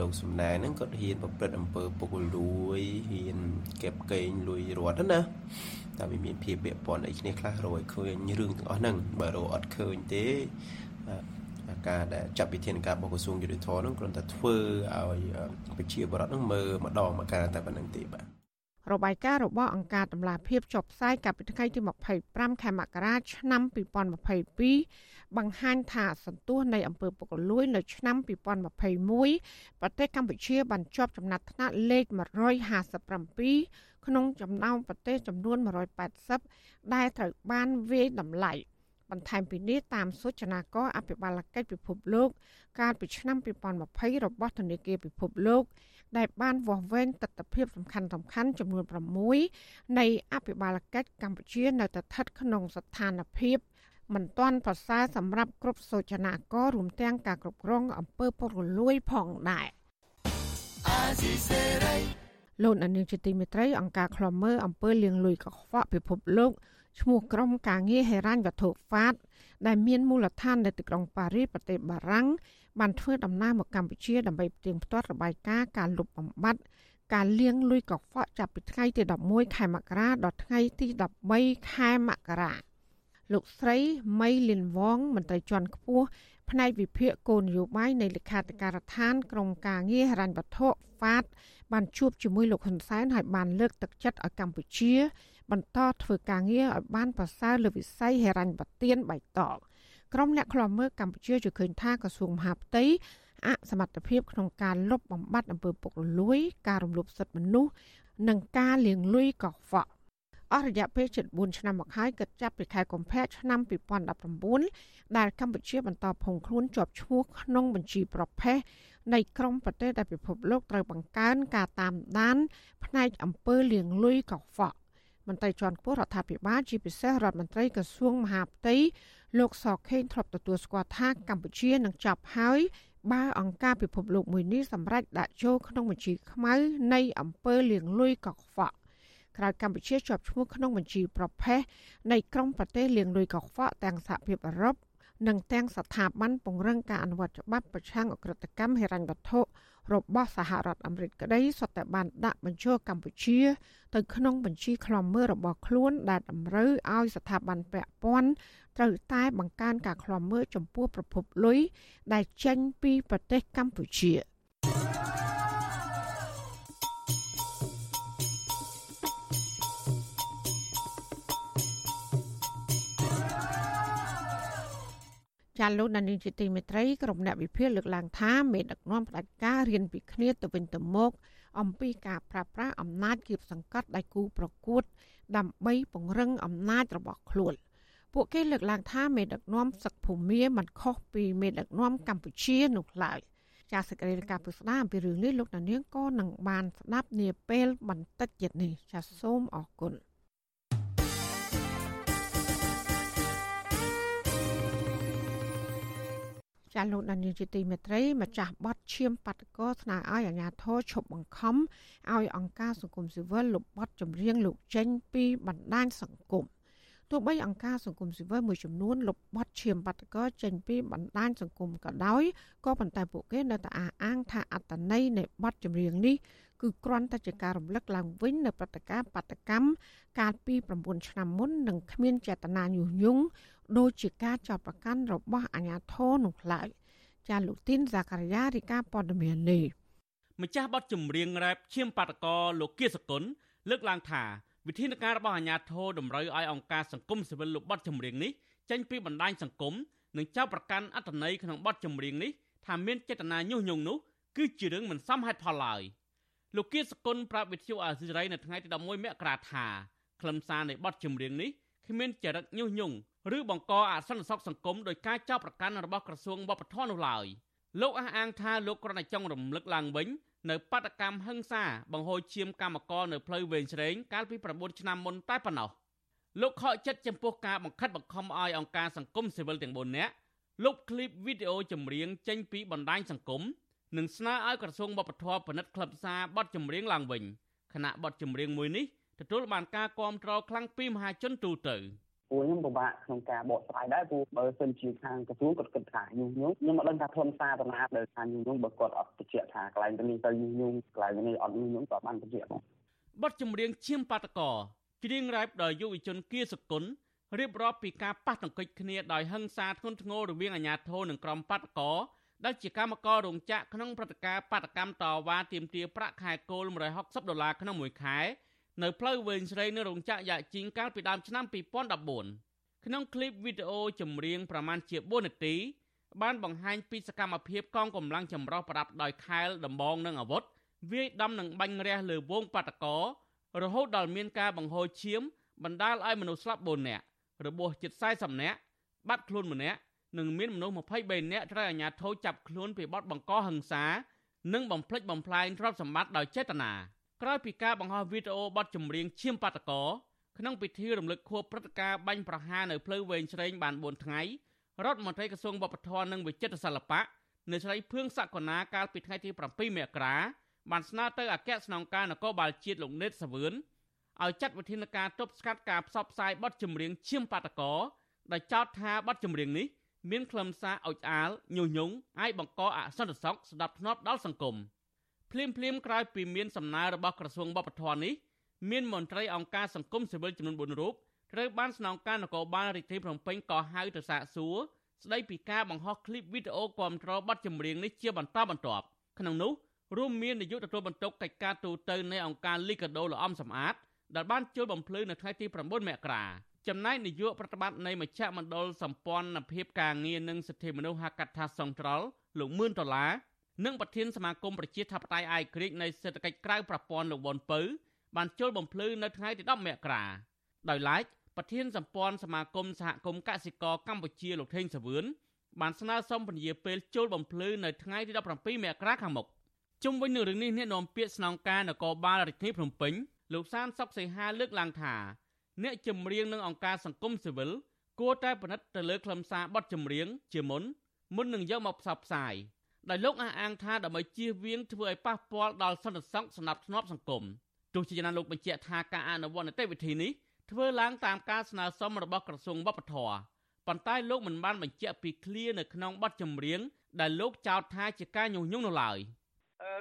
[SPEAKER 11] លោកសំណែនហ្នឹងគាត់ហ៊ានប្រព្រឹត្តអំពើពុករលួយហ៊ានក៏បកេងលួយរត់ណាតែវាមានភាពពាក់ព័ន្ធអីគ្នាខ្លះរកឲ្យឃើញរឿងទាំងអស់ហ្នឹងបើរកអត់ឃើញទេការដែលចាត់វិធានការរបស់ក្រសួងយុតិធម៌ហ្នឹងគ្រាន់តែធ្វើឲ្យប្រជាពលរដ្ឋហ្នឹងមើលម្ដងមកការតែប៉ុណ្្នឹងទេបាទ
[SPEAKER 3] របាយការណ៍របស់អង្គការតម្លាភាពចុះផ្សាយកាលពីថ្ងៃទី25ខែមករាឆ្នាំ2022បង្ហាញថាសន្ទុះនៃអំពើពុករលួយនៅឆ្នាំ2021ប្រទេសកម្ពុជាបានជាប់ចំណាត់ថ្នាក់លេខ157ក្នុងចំណោមប្រទេសចំនួន180ដែលត្រូវបានវាយតម្លៃ បន្ថែមពីនេះតាមសូចនាករអភិបាលកិច្ចពិភពលោក កាលពីឆ្នាំ2020របស់ធនាគារពិភពលោក ដែលបានវាស់វែងទស្សនវិជ្ជាសំខាន់សំខាន់ចំនួន6នៃអភិបាលកិច្ចកម្ពុជានៅតែស្ថិតក្នុងស្ថានភាពមិនទាន់ប្រសើរសម្រាប់គ្រប់សូចនាកររួមទាំងការគ្រប់គ្រងអំពើពុករលួយផងដែរលោកអនិលជាទីមេត្រីអង្គការឃ្លាំមើលអំពើលាងលុយកខ្វក់ពិភពលោក ឈ្មោះក្រុមការងារហេរ៉ាញ់វត្ថុហ្វាតដែលមានមូលដ្ឋាននៅទីក្រុងប៉ារីសប្រទេសបារាំងបានធ្វើដំណើរមកកម្ពុជាដើម្បីផ្ទៀងផ្ទាត់របាយការណ៍ការលុបបំបាត់ការលាងលុយកខ្វក់ចាប់ពីថ្ងៃទី11ខែមករាដល់ថ្ងៃទី13ខែមករាលោកស្រីម៉ៃលីនវងមន្ត្រីជាន់ខ្ពស់ផ្នែកវិភាគគោលនយោបាយនៃលេខាធិការដ្ឋានក្រមការងារហិរញ្ញវត្ថុហ្វាតបានជួបជាមួយលោកហ៊ុនសែនហើយបានលើកទឹកចិត្តឲ្យកម្ពុជា បន្តធ្វើការងារឲ្យបានប្រសើរលើវិស័យហិរញ្ញប្បទានបៃតងក្រុមអ្នកខ្លាំមើលកម្ពុជាជឿឃើញថាក្រសួងមហាផ្ទៃអសមត្ថភាពក្នុងការលុបបំបាត់អំពើពុករលួយ ការរំលោភសិទ្ធិមនុស្សនិងការលាងលុយកខ្វក់អស់រយៈពេល74ឆ្នាំមកហើយគិតចាប់ពីខែកុម្ភៈឆ្នាំ2019ដែលកម្ពុជាបន្តភុងខ្លួនជាប់ឈ្មោះក្នុងបញ្ជីប្រភេទនៃក្រមប្រទេសដែលពិភពលោកត្រូវបង្កើនការតាមដាន ផ្នែកអំពើលាងលុយកខ្វក់ មន្ត្រីជាន់ខ្ពស់រដ្ឋាភិបាលជាពិសេសរដ្ឋមន្ត្រីក្រសួងមហាផ្ទៃលោកសខេងធ្លាប់ទទួលស្គាល់ថាកម្ពុជានឹងចាប់ហើយបើអង្គការពិភពលោកមួយនេះសម្រេចដាក់ចូលក្នុងបញ្ជីខ្មៅនៃអំពើលាងលុយកខ្វក់ក្រៅកម្ពុជាជាប់ឈ្មោះក្នុងបញ្ជីប្រភេទនៃក្រុមប្រទេសលាងលុយកខ្វក់ទាំងសហភាពអឺរ៉ុបនិងទាំងស្ថាប័នពង្រឹងការអនុវត្តច្បាប់ប្រឆាំងអក្រិតកម្មហិរញ្ញវត្ថុ របស់សហរដ្ឋអាមេរិកក្តីសុទ្ធតែបានដាក់បញ្ចូលកម្ពុជា ទៅក្នុងបញ្ជីខ្លំមើលរបស់ខ្លួនដែលតម្រូវឲ្យស្ថាប័នពាក់ព័ន្ធត្រូវតែបង្កើនការឃ្លាំមើលចំពោះប្រភពលុយដែលចេញពីប្រទេសកម្ពុជា ចាលោកដានីជាទីមេត្រីក្រុមអ្នកវិភាគលើកឡើងថាមេដឹកនាំផ្ដាច់ការរៀនពីគ្នាទៅវិញទៅមក អំពីការប្រាស្រ័យអំណាចគៀបសង្កត់ដៃគូប្រកួត ដើម្បីពង្រឹងអំណាចរបស់ខ្លួន។ពួកគេលើកឡើងថាមេដឹកនាំសឹកភូមាមិនខុសពីមេដឹកនាំកម្ពុជានោះឡើយចាសសេចក្តីរាយការណ៍ពុស្ដាអំពីរឿងនេះលោកដានៀងក៏នឹងបានស្ដាប់នាពេលបន្តិចទៀតនេះចាសសូមអរគុណ ចាលោកដានៀងជាទីមេត្រីម្ចាស់បតឈាមបាតកោស្នើឲ្យអាជ្ញាធរឈប់បង្ខំឲ្យអង្គការសង្គមស៊ីវិលលុបបទចម្រៀងលោកចេញពីបណ្ដាញសង្គមទោះបីអង្គការសង្គមស៊ីវិលមួយចំនួនលុបបទឈាមបាតកោចេញពីបណ្ដាញសង្គមក៏ដោយក៏ប៉ុន្តែពួកគេនៅតែអះអាងថាអត្តន័យនៃបទចម្រៀងនេះគឺគ្រាន់តែជាការរំលឹកឡើងវិញនៅព្រឹត្តិការណ៍បាតកម្មកាលពី9ឆ្នាំមុននិងគ្មានចេតនាញុះញង់ ដោយជាការចោទប្រកាន់របស់អាជ្ញាធរនោះឡើយចាលោកទីនសាការីយ៉ារីកាព័ត៌មាននេះ
[SPEAKER 12] ម្ចាស់បទចម្រៀងរ៉េបឈាមបាតកោលោកគៀសកុលលើកឡើងថាវិធានការរបស់អាជ្ញាធរតម្រូវឲ្យអង្គការសង្គមស៊ីវិលលុបបទចម្រៀងនេះចេញពីបណ្ដាញសង្គមនិងចោទប្រកាន់អត្តន័យក្នុងបទចម្រៀងនេះថាមានចេតនាញុះញង់នោះគឺជារឿងមិនសមហេតុផលឡើយលោកគៀសគុណប្រាប់វិទ្យុអាស៊ីសេរីនៅថ្ងៃទី11មករាថាខ្លឹមសារនៃបទចម្រៀងនេះគ្មានចរិតញុះញង់ ឬបង្កអសន្តិសុខសង្គមដោយការចោទប្រកាន់របស់ក្រសួងវប្បធម៌នោះឡើយលោកអះអាងថាលោកគ្រាន់តែចង់រំលឹកឡើងវិញនៅបដកម្មហឹង្សាបង្ហូរឈាមកម្មករនៅផ្លូវវែងស្រេងកាលពី9ឆ្នាំមុនតែប៉ុណ្ណោះលោកខកចិត្តចំពោះការបង្ខិតបង្ខំឲ្យអង្គការសង្គមស៊ីវិលទាំង4នាក់លុបคลิปវីដេអូចម្រៀងចេញពីបណ្ដាញសង្គមនិងស្នើឲ្យក្រសួងវប្បធម៌ពិនិត្យក្លឹបសារបទចម្រៀងឡើងវិញខណៈបទចម្រៀងមួយនេះទទួលបានការគាំទ្រខ្លាំងពីមហាជនទូទៅ។
[SPEAKER 13] ពួកខ្ញុំពិបាកក្នុងការបកស្រាយដែរព្រោះបើសិនជាខាងក្រសួងគាត់គិតថាញុះញង់ខ្ញុំមិនដឹងថាធនសារតាណាដែលថាញុះញង់បើគាត់អត់បញ្ជាក់ថាកន្លែងទៅនេះទៅញុះញង់កន្លែងនេះអត់ញុះញង់ក៏បានបញ្ជាក់ផង
[SPEAKER 12] បទចម្រៀងឈាមបាតកោច្រៀងរ៉ែបដោយយុវជនគៀសគុណរៀបរាប់ពីការប៉ះទង្គិចគ្នាដោយហិង្សាធ្ងន់ធ្ងររវាងអាជ្ញាធរនិងក្រុមបាតកោដែលជាកម្មកររោងចក្រក្នុងព្រឹត្តិការណ៍បាតកម្មតវ៉ាទាមទារប្រាក់ខែគោល160ដុល្លារក្នុងមួយខែ នៅផ្លូវវែងស្រីនៅរោងចក្រយ៉ាជីងកាលពីដើមឆ្នាំ2014ក្នុងคลิปវីដេអូចម្រៀងប្រមាណជា4នាទីបានបង្ហាញពីសកម្មភាពកងកម្លាំងចម្រុះប្រដាប់ដោយខែលដំបងនិងអាវុធវាយដំនឹងបាញ់រះលើវងបាតករហូតដល់មានការបង្ហូរឈាមបណ្ដាលឲ្យមនុស្សស្លាប់4នាក់របួសជិត40នាក់បាត់ខ្លួនម្នាក់និងមានមនុស្ស23នាក់ត្រូវអាជ្ញាធរចាប់ខ្លួនពីបទបង្កហិង្សានិងបំផ្លិចបំផ្លាញទ្រព្យសម្បត្តិដោយចេតនា ក្រោយពីការបង្ហោះវីដេអូបទចម្រៀងឈាមបាតកោក្នុងពិធីរំលឹកខួបព្រឹត្តិការណ៍បាញ់ប្រហារនៅផ្លូវវែងស្រេងបាន4ថ្ងៃរដ្ឋមន្ត្រីក្រសួងវប្បធម៌និងវិចិត្រសិល្បៈនៅស្រីភឿងសកលណាកាលពីថ្ងៃទី7មករាបានស្នើទៅអគ្គស្នងការនគរបាលជាតិលោកណេតសាវឿនឲ្យចាត់វិធានការទប់ស្កាត់ការផ្សព្វផ្សាយបទចម្រៀងឈាមបាតកោដែលចោទថាបទចម្រៀងនេះមានខ្លឹមសារអុចអាលញុះញង់អាចបង្កអសន្តិសុខស្ដាប់ធ្នាប់ដល់សង្គម ភ្លាមភ្លាមក្រោយពីមានសំណើរបស់ក្រសួងវប្បធម៌នេះមានមន្ត្រីអង្គការសង្គមស៊ីវិលចំនួន4រូបត្រូវបានស្នងការនគរបាលរាជធានីភ្នំពេញក៏ហៅទៅសាកសួរស្ដីពីការបង្ហោះឃ្លីបវីដេអូគាំទ្របទចម្រៀងនេះជាបន្តបន្ទាប់ក្នុងនោះរួមមាននាយកទទួលបន្ទុកកិច្ចការទូតនៃអង្គការលីកាដូលអំសំអាតដែលបានជួលបំភ្លឺនៅថ្ងៃទី9មករាចំណែកនាយកប្រតិបត្តិនៃមជ្ឈមណ្ឌលសម្ព័ន្ធភាពការងារនិងសិទ្ធិមនុស្សហៅកាត់ថាសង្ត្រលលោកមឿនដុល្លារ និងប្រធានសមាគមប្រជាធិបតេយ្យអាយក្រិចនៃសេដ្ឋកិច្ចក្រៅប្រព័ន្ធលោកវ៉ុនពៅបានចូលបំភ្លឺនៅថ្ងៃទី10មករាដោយឡែកប្រធានសម្ព័ន្ធសមាគមសហគមន៍កសិករកម្ពុជាលោកថេងសាវឿនបានស្នើសុំពន្យាពេលចូលបំភ្លឺនៅថ្ងៃទី17មករាខាងមុខជុំវិញនឹងរឿងនេះអ្នកនាំពាក្យស្នងការនគរបាលរាជធានីភ្នំពេញលោកសានសុកសីហាលើកឡើងថាអ្នកចម្រៀងនិងអង្គការសង្គមស៊ីវិលគួរតែពិនិត្យទៅលើខ្លឹមសារបទចម្រៀងជាមុនមុននឹងយកមកផ្សព្វផ្សាយ ដោយលោកអះអាងថាដើម្បីជៀសវាងធ្វើឲ្យប៉ះពាល់ដល់សន្តិសុខស្នាប់ធ្នាប់សង្គមទោះជាយ៉ាងណាលោកបញ្ជាក់ថាការអនុវត្តនីតិវិធីនេះធ្វើឡើងតាមការស្នើសុំរបស់ក្រសួងវប្បធម៌ប៉ុន្តែលោកមិនបានបញ្ជាក់ពីឃ្លានៅក្នុងបទចម្រៀងដែលលោកចោទថាជាការញុះញង់នោះឡើយ។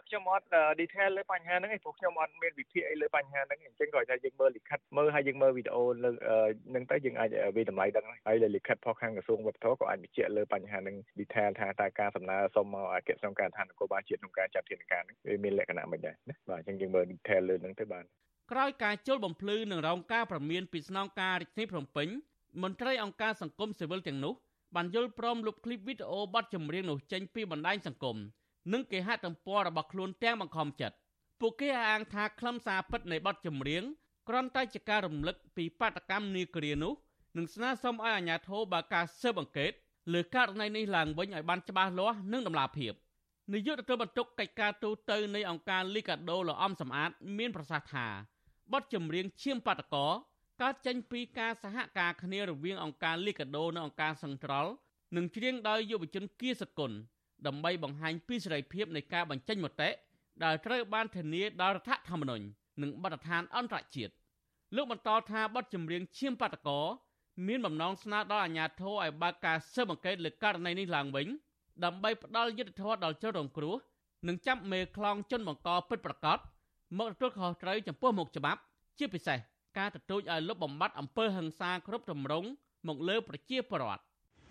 [SPEAKER 10] ខ្ញុំអត់ detail លើបញ្ហាហ្នឹងឯងព្រោះខ្ញុំអត់មានវិភាគអីលើបញ្ហាហ្នឹងអញ្ចឹងគាត់ថាយើងមើលលិខិតមើលហើយយើងមើលវីដេអូលើហ្នឹងទៅយើងអាចវិតម្លៃដឹងហើយលើលិខិតផុសខាងក្រសួងវប្បធម៌ក៏អាចបញ្ជាក់លើបញ្ហាហ្នឹង detail ថាតើការសំណើសុំមកអគ្គស្នងការឋាននគរបាលជាតិក្នុងការចាត់ធានការហ្នឹងវាមានលក្ខណៈមិនដែរណាបាទអញ្ចឹងយើងមើល detail លើហ្នឹងទៅបាន
[SPEAKER 12] ក្រោយការជុលបំភ្លឺនឹងរងការប្រមានពីស្នងការរាជធានីភ្នំពេញមន្ត្រីអង្គការសង្គមស៊ីវិលទាំងនោះបានយល់ព្រមលុបឃ្លីបវីដេអូបទចម្រៀងនោះចេញពីបណ្ដាញសង្គម និងគេហទំព័ររបស់ខ្លួនទាំងបង្ខំចិត្តពួកគេអាងថាខ្លឹមសារពិតនៃបទចម្រៀងគ្រាន់តែជាការរំលឹកពីបាតកម្មនាគ្រានោះនិងស្នើសុំឲ្យអាជ្ញាធរបើកការស៊ើបអង្កេតលើករណីនេះឡើងវិញឲ្យបានច្បាស់លាស់និងតម្លាភាពនាយកទទួលបន្ទុកកិច្ចការទូតនៃអង្គការលីកាដូលអំសំអាត មានប្រសាសន៍ថាបទចម្រៀងឈាមបាតកោកើតចេញពីការសហការគ្នារវាងអង្គការលីកាដូនិងអង្គការសង្ត្រល់និងច្រៀងដោយយុវជនគៀសកុល ដើម្បីបង្ហាញពីសេរីភាពនៃការបញ្ចេញមតិដែលត្រូវបានធានាដោយរដ្ឋធម្មនុញ្ញនិងបទដ្ឋានអន្តរជាតិលោកបន្តថាបទចម្រៀងឈាមបាតកោមានបំណងស្នើដល់អាជ្ញាធរឲ្យបើកការស៊ើបអង្កេតលើករណីនេះឡើងវិញដើម្បីផ្ដល់យុត្តិធម៌ដល់ជនរងគ្រោះនិងចាប់មេខ្លោងជនបង្កពិតប្រាកដមកទទួលខុសត្រូវចំពោះមុខច្បាប់ជាពិសេសការទទូចឲ្យលុបបំបាត់អំពើហិង្សាគ្រប់ទម្រង់មកលើប្រជាពលរដ្ឋ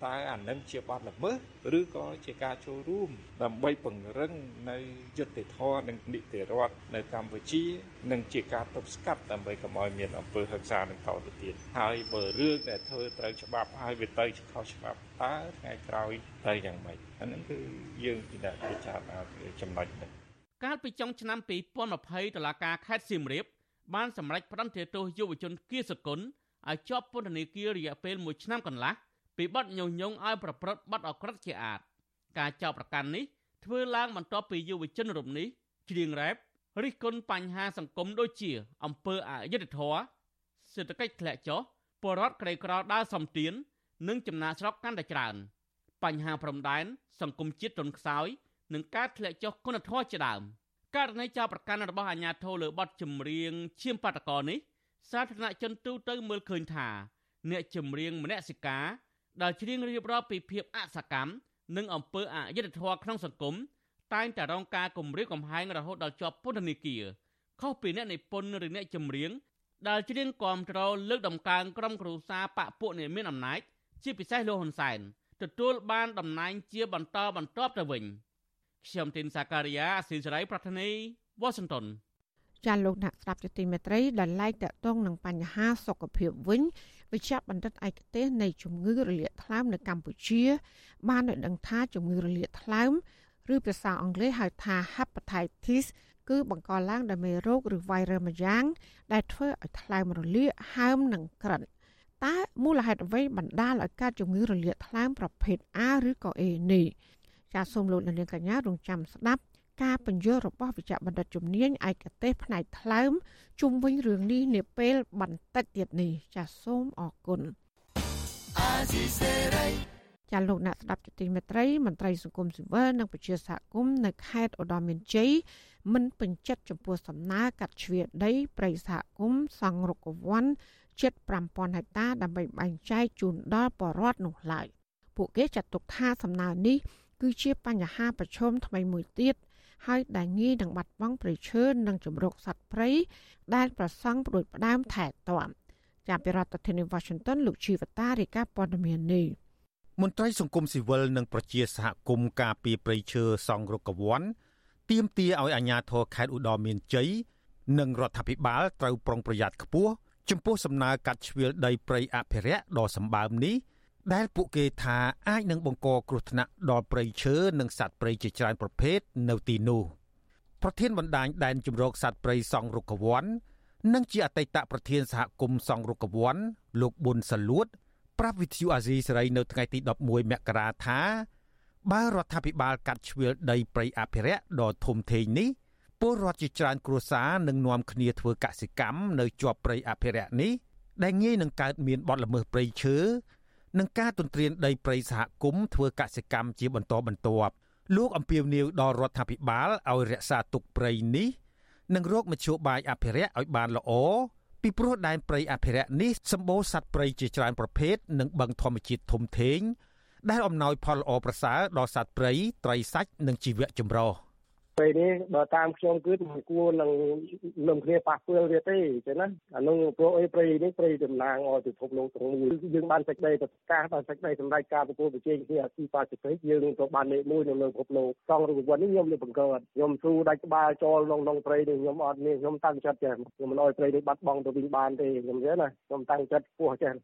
[SPEAKER 14] តើអានឹងជាបទល្មើសឬក៏ជាការចូលរួម ដើម្បីពង្រឹងនៅយុត្តិធម៌និងនីតិរដ្ឋនៅកម្ពុជា និងជាការទប់ស្កាត់ដើម្បីកុំឲ្យមានអំពើហិង្សានឹងតទៅទៀតហើយបើរឿងដែលធ្វើត្រូវច្បាប់ហើយវាទៅខុសច្បាប់តើថ្ងៃក្រោយទៅយ៉ាងម៉េចអានឹងគឺយើងពិនិត្យពិចារណាចំណុចនេះ
[SPEAKER 12] កាលពីចុងឆ្នាំ2020តុលាការខេត្តសៀមរាបបានសម្រេចផ្តន្ទាទោសយុវជនគៀសកុនឲ្យជាប់ពន្ធនាគាររយៈពេល1ឆ្នាំកន្លះ ពីបទញុះញង់ឲ្យប្រព្រឹត្តបទអក្រក់ជាអាតការចោទប្រកាន់នេះធ្វើឡើងបន្ទាប់ពីយុវជនរូបនេះច្រៀងរ៉េបរិះគន់បញ្ហាសង្គមដូចជាអំពើអយុត្តិធម៌សេដ្ឋកិច្ចធ្លាក់ចុះពលរដ្ឋក្រីក្រដើរសំទាននិងចំណាកស្រុកកាន់តែច្រើន បញ្ហាព្រំដែនសង្គមជាតិទន់ខ្សោយនិងការធ្លាក់ចុះគុណធម៌ជាដើមករណីចោទប្រកាន់របស់អាជ្ញាធរលើបទចម្រៀងឈាមបាតកោនេះសាធារណជនទូទៅមើលឃើញថា អ្នកចម្រៀងមនសិការ ដែលច្រៀងរៀបរាប់ពីភាពអសកម្មនិងអំពើអយុត្តិធម៌ក្នុងសង្គមតែងតែរងការគំរាមកំហែងរហូតដល់ជាប់ពន្ធនាគារខុសពីអ្នកនិពន្ធឬអ្នកចម្រៀងដែលច្រៀងគាំទ្រលើកដំកើងក្រុមគ្រួសារបពពួកអ្នកមានអំណាចជាពិសេសលោកហ៊ុនសែនទទួលបានតំណែងជាបន្តបន្ទាប់ទៅវិញខ្ញុំទីនសាការីយ៉ាស៊ីសេរីប្រធានីវ៉ាស៊ីនតោន
[SPEAKER 3] ចាលោកអ្នកស្ដាប់ជាទីមេត្រីដែលឡែកតកតងនឹងបញ្ហាសុខភាពវិញ វិជ្ជបណ្ឌិតឯកទេសនៃជំងឺរលាកថ្លើមនៅកម្ពុជា បានឲ្យដឹងថាជំងឺរលាកថ្លើមឬភាសាអង់គ្លេសហៅថា hepatitis គឺបង្កឡើងដោយមេរោគឬ virus មួយយ៉ាង ដែលធ្វើឲ្យថ្លើមរលាកហើមនិងក្រិនតើមូលហេតុអ្វីបណ្ដាលឲ្យកើតជំងឺរលាកថ្លើមប្រភេទ A ឬក៏ A នេះចាសសូមលោកនាងកញ្ញារងចាំស្ដាប់ ការបញ្យល់របស់វិជ្ជបណ្ឌិតជំនាញឯកទេសផ្នែកថ្លើមជុំវិញរឿងនេះនាពេលបន្តិចទៀតនេះចាសសូមអរគុណចាលោកអ្នកស្ដាប់ជទីមេត្រីមន្ត្រីសង្គមស៊ីវិលនិងប្រជាសហគមន៍នៅខេត្តឧត្តរមានជ័យមិនពេញចិត្តចំពោះសំណើកាត់ជ្រៀតដីព្រៃសហគមន៍សង់រុក្ខវ័នជិត5000ហិកតាដើម្បីបែងចែកជូនដល់ប្រជាពលរដ្ឋនោះឡើយពួកគេចាត់ទុកថាសំណើនេះគឺជាបញ្ហាប្រឈមថ្មីមួយទៀត ហើយដែលងាយនឹងបាត់បង់ព្រៃឈើនិងជំរកសត្វព្រៃដែលប្រសង់ប្រួយផ្ដើមថែទាំចាប់ពីរដ្ឋធានី Washington លោកជីវតារាយការណ៍ព័ត៌មាននេះ
[SPEAKER 15] មន្ត្រីសង្គមស៊ីវិលនិងប្រជាសហគមន៍ការពីព្រៃឈើសង់រុក្ខវ័នទាមទារឲ្យអាជ្ញាធរខេត្តឧត្តរមានជ័យនិងរដ្ឋាភិបាលត្រូវប្រុងប្រយ័ត្នខ្ពស់ចំពោះសំណើកាត់ជ្រៀលដីព្រៃអភិរក្សដ៏សម្បើមនេះ ដែលពួកគេថាអាចនឹងបង្កគ្រោះថ្នាក់ដល់ព្រៃឈើនិងសត្វព្រៃជាច្រើនប្រភេទនៅទីនោះប្រធានបណ្ដាញដែនជំរកសត្វព្រៃសង់រុក្ខវ័ននិងជាអតីតប្រធានសហគមន៍សង្រុកវ័នលោកប៊ុនសាលួតប្រាប់វិទ្យុអាស៊ីសេរីនៅថ្ងៃទី11មករាថាបើរដ្ឋាភិបាលកាត់ជ្រឿលដីព្រៃអភិរក្សដ៏ធំធេងនេះពលរដ្ឋជាច្រើនគ្រួសារនឹងនាំគ្នាធ្វើកសិកម្មនៅជាប់ព្រៃអភិរក្សនេះដែលងាយនឹងកើតមានបទល្មើសព្រៃឈើ និងការទន្ទ្រានដីព្រៃសហគមន៍ធ្វើកសិកម្មជាបន្តបន្ទាប់លោកអំពាវនាវដល់រដ្ឋាភិបាលឲ្យរក្សាទុកព្រៃនេះនិងរកមធ្យោបាយអភិរក្សឲ្យបានល្អពីព្រោះដែនព្រៃអភិរក្សនេះសម្បូរសត្វព្រៃជាច្រើនប្រភេទនិងបឹងធម្មជាតិធំធេងដែលអំណោយផលល្អប្រសើរដល់សត្វព្រៃត្រីសាច់និងជីវៈចម្រុះ។
[SPEAKER 16] ពេលនេះបើតាមខ្ញុំគឺមិនគួរនឹងនឹងគ្នាប៉ះពាល់វាទេចឹងណាអានោះព្រោះអីព្រៃនេះព្រៃតំណាងឲ្យពិភពលោកទាំងមូលយើងបានសេចក្តីប្រកាសបានសេចក្តីសម្រេចការប្រគល់ប្រជែងគ្នាអាស៊ីប៉ាស៊ីហ្វិកយើងនឹងទៅបានលេខ1នៅលើពិភពលោកសងរូបវ័ននេះខ្ញុំលើបង្កើតខ្ញុំស៊ូដាច់ក្បាលចូលក្នុងក្នុងព្រៃនេះខ្ញុំអត់មានខ្ញុំតាំងចិត្តចេះខ្ញុំមិនអោយព្រៃនេះបាត់បង់ទៅវិញបានទេខ្ញុំចេះណាខ្ញុំតាំងចិត្តពោះចេះ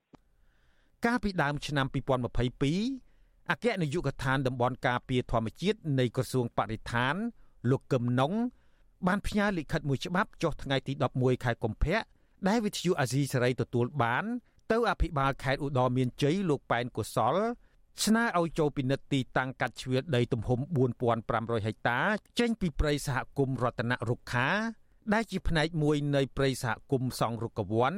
[SPEAKER 15] កាលពីដើមឆ្នាំ2022អគ្គនាយកដ្ឋានតំបន់ការពារធម្មជាតិនៃក្រសួងបរិស្ថាន លោកកឹមណុងបានផ្ញើលិខិតមួយច្បាប់ចុះថ្ងៃទី11ខែកុម្ភៈដែលវិទ្យុអាស៊ីសេរីទទួលបាន ទៅអភិបាលខេត្តឧត្តរមានជ័យលោកប៉ែនកុសលស្នើឲ្យចូលពិនិត្យទីតាំងកាត់ជ្រឿដីទំហំ4500ហិកតា ចេញពីព្រៃសហគមន៍រតនរុក្ខា ដែលជាផ្នែកមួយនៃព្រៃសហគមន៍សង្រុកវ័ន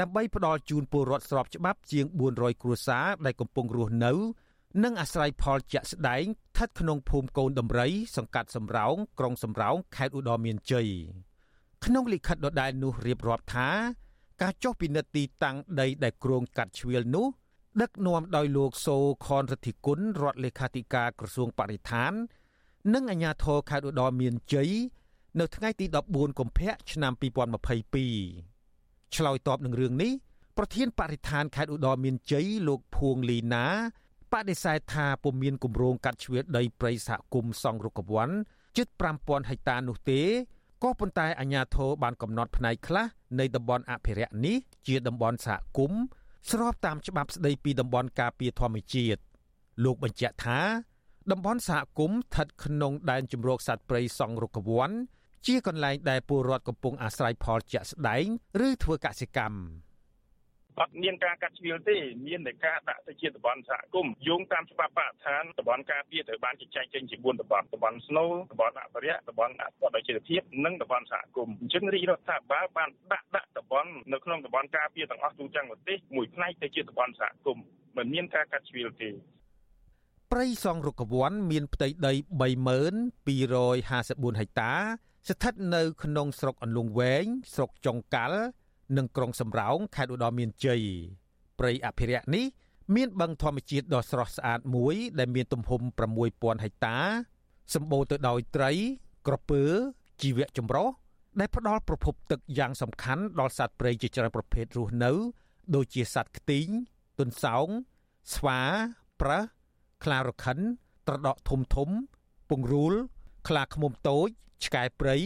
[SPEAKER 15] ដើម្បីផ្ដល់ជូនពលរដ្ឋស្របច្បាប់ជាង400គ្រួសារដែលកំពុងរស់នៅ និងអាស្រ័យផលជាក់ស្ដែងស្ថិតក្នុងភូមិកូនដំរី សង្កាត់សំរោងក្រុងសំរោងខេត្តឧត្តរមានជ័យក្នុងលិខិតដដែលនោះរៀបរាប់ថា ការចុះពិនិត្យទីតាំងដីដែលគ្រោងកាត់ជ្រៀលនោះ ដឹកនាំដោយលោកសូខនរតិគុណរដ្ឋលេខាធិការក្រសួងបរិស្ថាន និងអាជ្ញាធរខេត្តឧត្តរមានជ័យនៅថ្ងៃទី14កុម្ភៈឆ្នាំ2022ឆ្លើយតបនឹងរឿងនេះប្រធានបរិស្ថានខេត្តឧត្តរមានជ័យលោកភួងលីណា បដិសេធថាពុំមានគម្រោងកាត់ជ្រឿដីព្រៃសហគមន៍សង់រុក្ខវ័នជិត5000ហិកតានោះទេក៏ប៉ុន្តែអាជ្ញាធរបានកំណត់ផ្នែកខ្លះនៃតំបន់អភិរក្សនេះជាតំបន់សហគមន៍ស្របតាមច្បាប់ស្តីពីតំបន់ការពារធម្មជាតិលោកបញ្ជាក់ថា តំបន់សហគមន៍ស្ថិតក្នុងដែនជំរកសត្វព្រៃសង់រុក្ខវ័នជាកន្លែងដែលពលរដ្ឋកំពុងអាស្រ័យផលជាក់ស្ដែង ឬធ្វើកសិកម្ម
[SPEAKER 17] អត់មានការកាត់ជ្រៀលទេមានតែការដាក់ទៅជាតំបន់សហគមន៍យោងតាមច្បាប់បរិស្ថានតំបន់ការពារត្រូវបានចែកចេញជា4តំបន់តំបន់ស្នូលតំបន់អភិរក្សតំបន់អភិរក្សជីវភាពនិងតំបន់សហគមន៍អញ្ចឹងរាជរដ្ឋាភិបាលបានដាក់ដាក់តំបន់នៅក្នុងតំបន់ការពារទាំងអស់ទូទាំងប្រទេសមួយផ្នែកទៅជាតំបន់សហគមន៍មិនមានការកាត់ជ្រៀលទេ
[SPEAKER 15] ព្រៃសង់រុក្ខវ័នមានផ្ទៃដី32254ហិកតា ស្ថិតនៅក្នុងស្រុកអន្លង់វែងស្រុកចុងកាល់ និងក្រុងសំរោងខេត្តឧត្តរមានជ័យព្រៃអភិរក្សនេះមានបឹងធម្មជាតិដ៏ស្រស់ស្អាតមួយ ដែលមានទំហំ6000ហិកតា សម្បូរទៅដោយត្រី ក្រពើជីវៈចម្រុះដែលផ្ដល់ប្រភពទឹកយ៉ាងសំខាន់ដល់សត្វព្រៃជាច្រើនប្រភេទរស់នៅ ដូចជាសត្វខ្ទីងទុនសោងស្វាប្រើសខ្លារខិន ត្រដក់ធំធំ ពង្រូល ខ្លាឃ្មុំតូចឆ្កែព្រៃ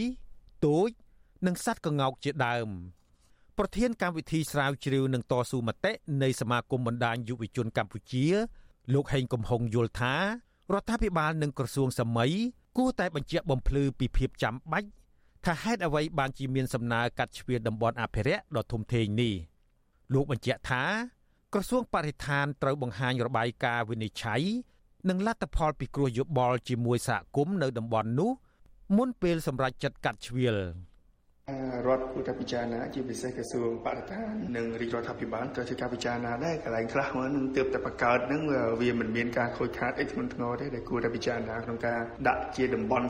[SPEAKER 15] ទូច និងសត្វក្ងោកជាដើម។ ប្រធានកម្មវិធីស្រាវជ្រាវនឹងតស៊ូមតិនៃសមាគមបណ្ដាញយុវជនកម្ពុជា លោកហេងកំហុងយល់ថារដ្ឋាភិបាលនិងក្រសួងសម័យគួរតែបញ្ជាក់បំភ្លឺពីភាពចាំបាច់ថាហេតុអ្វីបានជាមានសំណើកាត់ជ្រៀតតំបន់អភិរក្សដ៏ធំធេងនេះលោកបញ្ជាក់ថា ក្រសួងបរិស្ថានត្រូវបង្ហាញរបាយការណ៍វិនិច្ឆ័យនិងលទ្ធផលពិគ្រោះយោបល់ជាមួយសហគមន៍នៅតំបន់នោះមុនពេលសម្រេចចិត្តកាត់ជ្រៀល
[SPEAKER 18] រដ្ឋគួរតែពិចារណាជាពិសេសក្រសួងបរិស្ថាននិងរាជរដ្ឋាភិបាលត្រូវធ្វើការពិចារណាដែរកន្លែងខ្លះហ្នឹងទើបតែបង្កើតហ្នឹងវាមិនមានការខូចខាតអីធ្ងន់ធ្ងរទេដែលគួរតែពិចារណាក្នុងការដាក់ជាតំបន់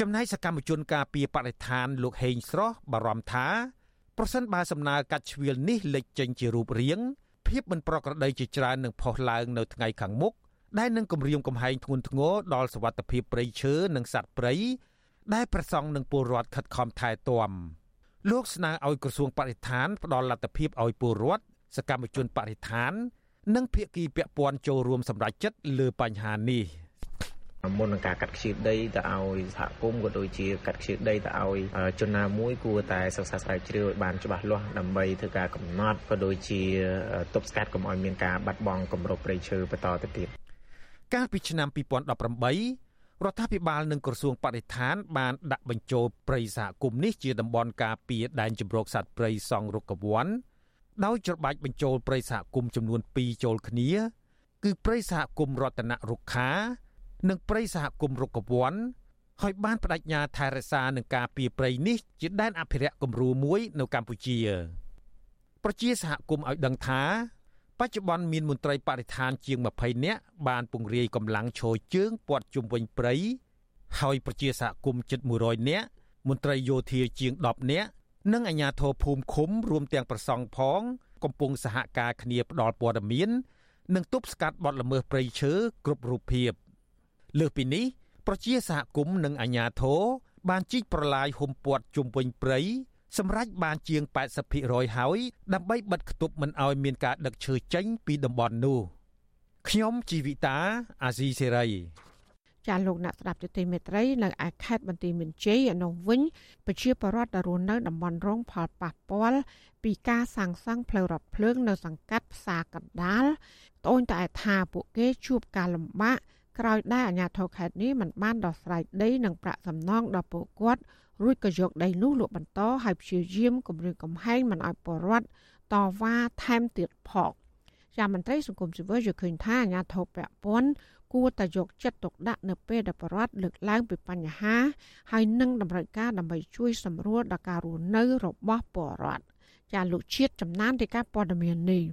[SPEAKER 15] ចំណែកសកម្មជនការពីបរិស្ថានលោកហេងស្រស់បារម្ភថាប្រសិនបើសំណើកាត់ជ្រៀលនេះលេចចេញជារូបរាងភាពមិនប្រក្រតីជាច្រើននឹងផុសឡើងនៅថ្ងៃខាងមុខដែលនឹងគម្រាមកំហែងធ្ងន់ធ្ងរដល់សវត្ថិភាពព្រៃឈើនិងសត្វព្រៃ ដែលប្រសង់នឹងពលរដ្ឋខិតខំថែទាំលោកស្នើឲ្យក្រសួងបរិស្ថានផ្ដល់លទ្ធភាពឲ្យពលរដ្ឋសកម្មជនបរិស្ថាន និងភាគីពាក់ព័ន្ធចូលរួមសម្រេចចិត្តលើបញ្ហានេះ
[SPEAKER 19] មុននឹងការកាត់ខ្ជិលដីទៅឲ្យសហគមន៍ក៏ដូចជាកាត់ខ្ជិលដីទៅឲ្យជនណាមួយគួរតែសិក្សាស្រាវជ្រាវឲ្យបានច្បាស់លាស់ដើម្បីធ្វើការកំណត់ក៏ដូចជាទប់ស្កាត់កុំឲ្យមានការបាត់បង់គម្របព្រៃឈើបន្តទៅទៀត
[SPEAKER 15] កាលពីឆ្នាំ2018 រដ្ឋាភិបាលនិងក្រសួងបរិស្ថានបានដាក់បញ្ចូលព្រៃសហគមន៍នេះជាតំបន់ការពារដែនជម្រកសត្វព្រៃសង់រុក្ខវ័នដោយច្របាច់បញ្ចូលព្រៃសហគមន៍ចំនួន2ចូលគ្នា គឺព្រៃសហគមន៍រតនរុក្ខា និងព្រៃសហគមន៍រុក្ខវ័នហើយបានបដិញ្ញាថែរក្សានឹងការពារព្រៃនេះជាដែនអភិរក្សគំរូមួយនៅកម្ពុជា ប្រជាសហគមន៍ឲ្យដឹងថា បច្ចុប្បន្នមានមន្ត្រីបរិស្ថានជាង20នាក់បានពង្រាយកម្លាំងឈរជើងព័ទ្ធជុំវិញព្រៃហើយប្រជាសហគមន៍ជិត100នាក់មន្ត្រីយោធាជាង10នាក់និងអាជ្ញាធរភូមិឃុំរួមទាំងប្រសង់ផង កំពុងសហការគ្នាផ្ដល់ព័ត៌មាន និងទប់ស្កាត់បទល្មើសព្រៃឈើគ្រប់រូបភាព។លើសពីនេះ ប្រជាសហគមន៍និងអាជ្ញាធរបានជីកប្រឡាយហុំព័ទ្ធជុំវិញព្រៃ សម្រាប់បានជាង80%ហើយដើម្បីបិទគប់មិនឲ្យមានការដឹកឈើចេញពីតំបន់នោះខ្ញុំជីវិតាអាស៊ីសេរី
[SPEAKER 3] ចាលោកអ្នកស្ដាប់ទទីមេត្រីនៅឯខេត្តបន្ទាយមានជ័យអនុវិញប្រជាពលរដ្ឋដែលរស់នៅតំបន់រងផលប៉ះពាល់ពីការសាងសង់ផ្លូវរថភ្លើងនៅសង្កាត់ផ្សារកណ្ដាលត្អូញត្អែថាពួកគេជួបការលំបាកក្រោយដែលអាជ្ញាធរខេត្តនេះមិនបានដោះស្រាយដីនិងប្រាក់សំណងដល់ពលរដ្ឋ រួចក៏យកដីនោះលក់បន្តឲ្យព្យាយាមគម្រាមកំហែងមិនឲ្យពលរដ្ឋតវ៉ាថែមទៀតផងជាមន្ត្រីសង្គមស៊ីវិលយល់ឃើញថាអាជ្ញាធរពាក់ព័ន្ធគួរតែយកចិត្តទុកដាក់នៅពេលដែលប្រជាពលរដ្ឋលើកឡើងពីបញ្ហា ហើយនឹងតម្រូវការដើម្បីជួយសម្រួលដល់ការរស់នៅរបស់ប្រជាពលរដ្ឋចាលោកជាតិចំណាននៃការព័ត៌មាននេះ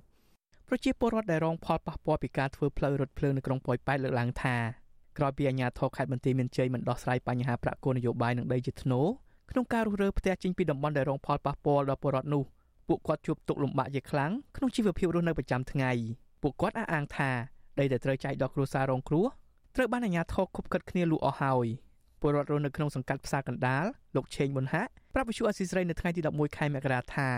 [SPEAKER 20] ប្រជាពលរដ្ឋដែលរងផលប៉ះពាល់ពីការធ្វើផ្លូវរថភ្លើងនៅក្រុងប៉ោយប៉ែតលើកឡើងថា ក្រោយពីអាជ្ញាធរខេត្តបន្ទាយមានជ័យមិនដោះស្រាយបញ្ហាប្រាក់គោលនយោបាយនឹងដីជាថ្នូរក្នុងការរុះរើផ្ទះចេញពីតំបន់ដែលរងផលប៉ះពាល់ដល់ពលរដ្ឋនោះពួកគាត់ជួបទុក្ខលំបាកជាខ្លាំងក្នុងជីវភាពរស់នៅប្រចាំថ្ងៃពួកគាត់អះអាងថាដីដែលត្រូវចែកដល់គ្រួសាររងគ្រោះត្រូវបានអាជ្ញាធរខុបខិតគ្នាលក់អស់ហើយពលរដ្ឋរស់នៅក្នុងសង្កាត់ផ្សារកណ្ដាលលោកឆេងប៊ុនហាក់ប្រាប់វិសុអស៊ីស្រីនៅថ្ងៃទី11ខែមករាថា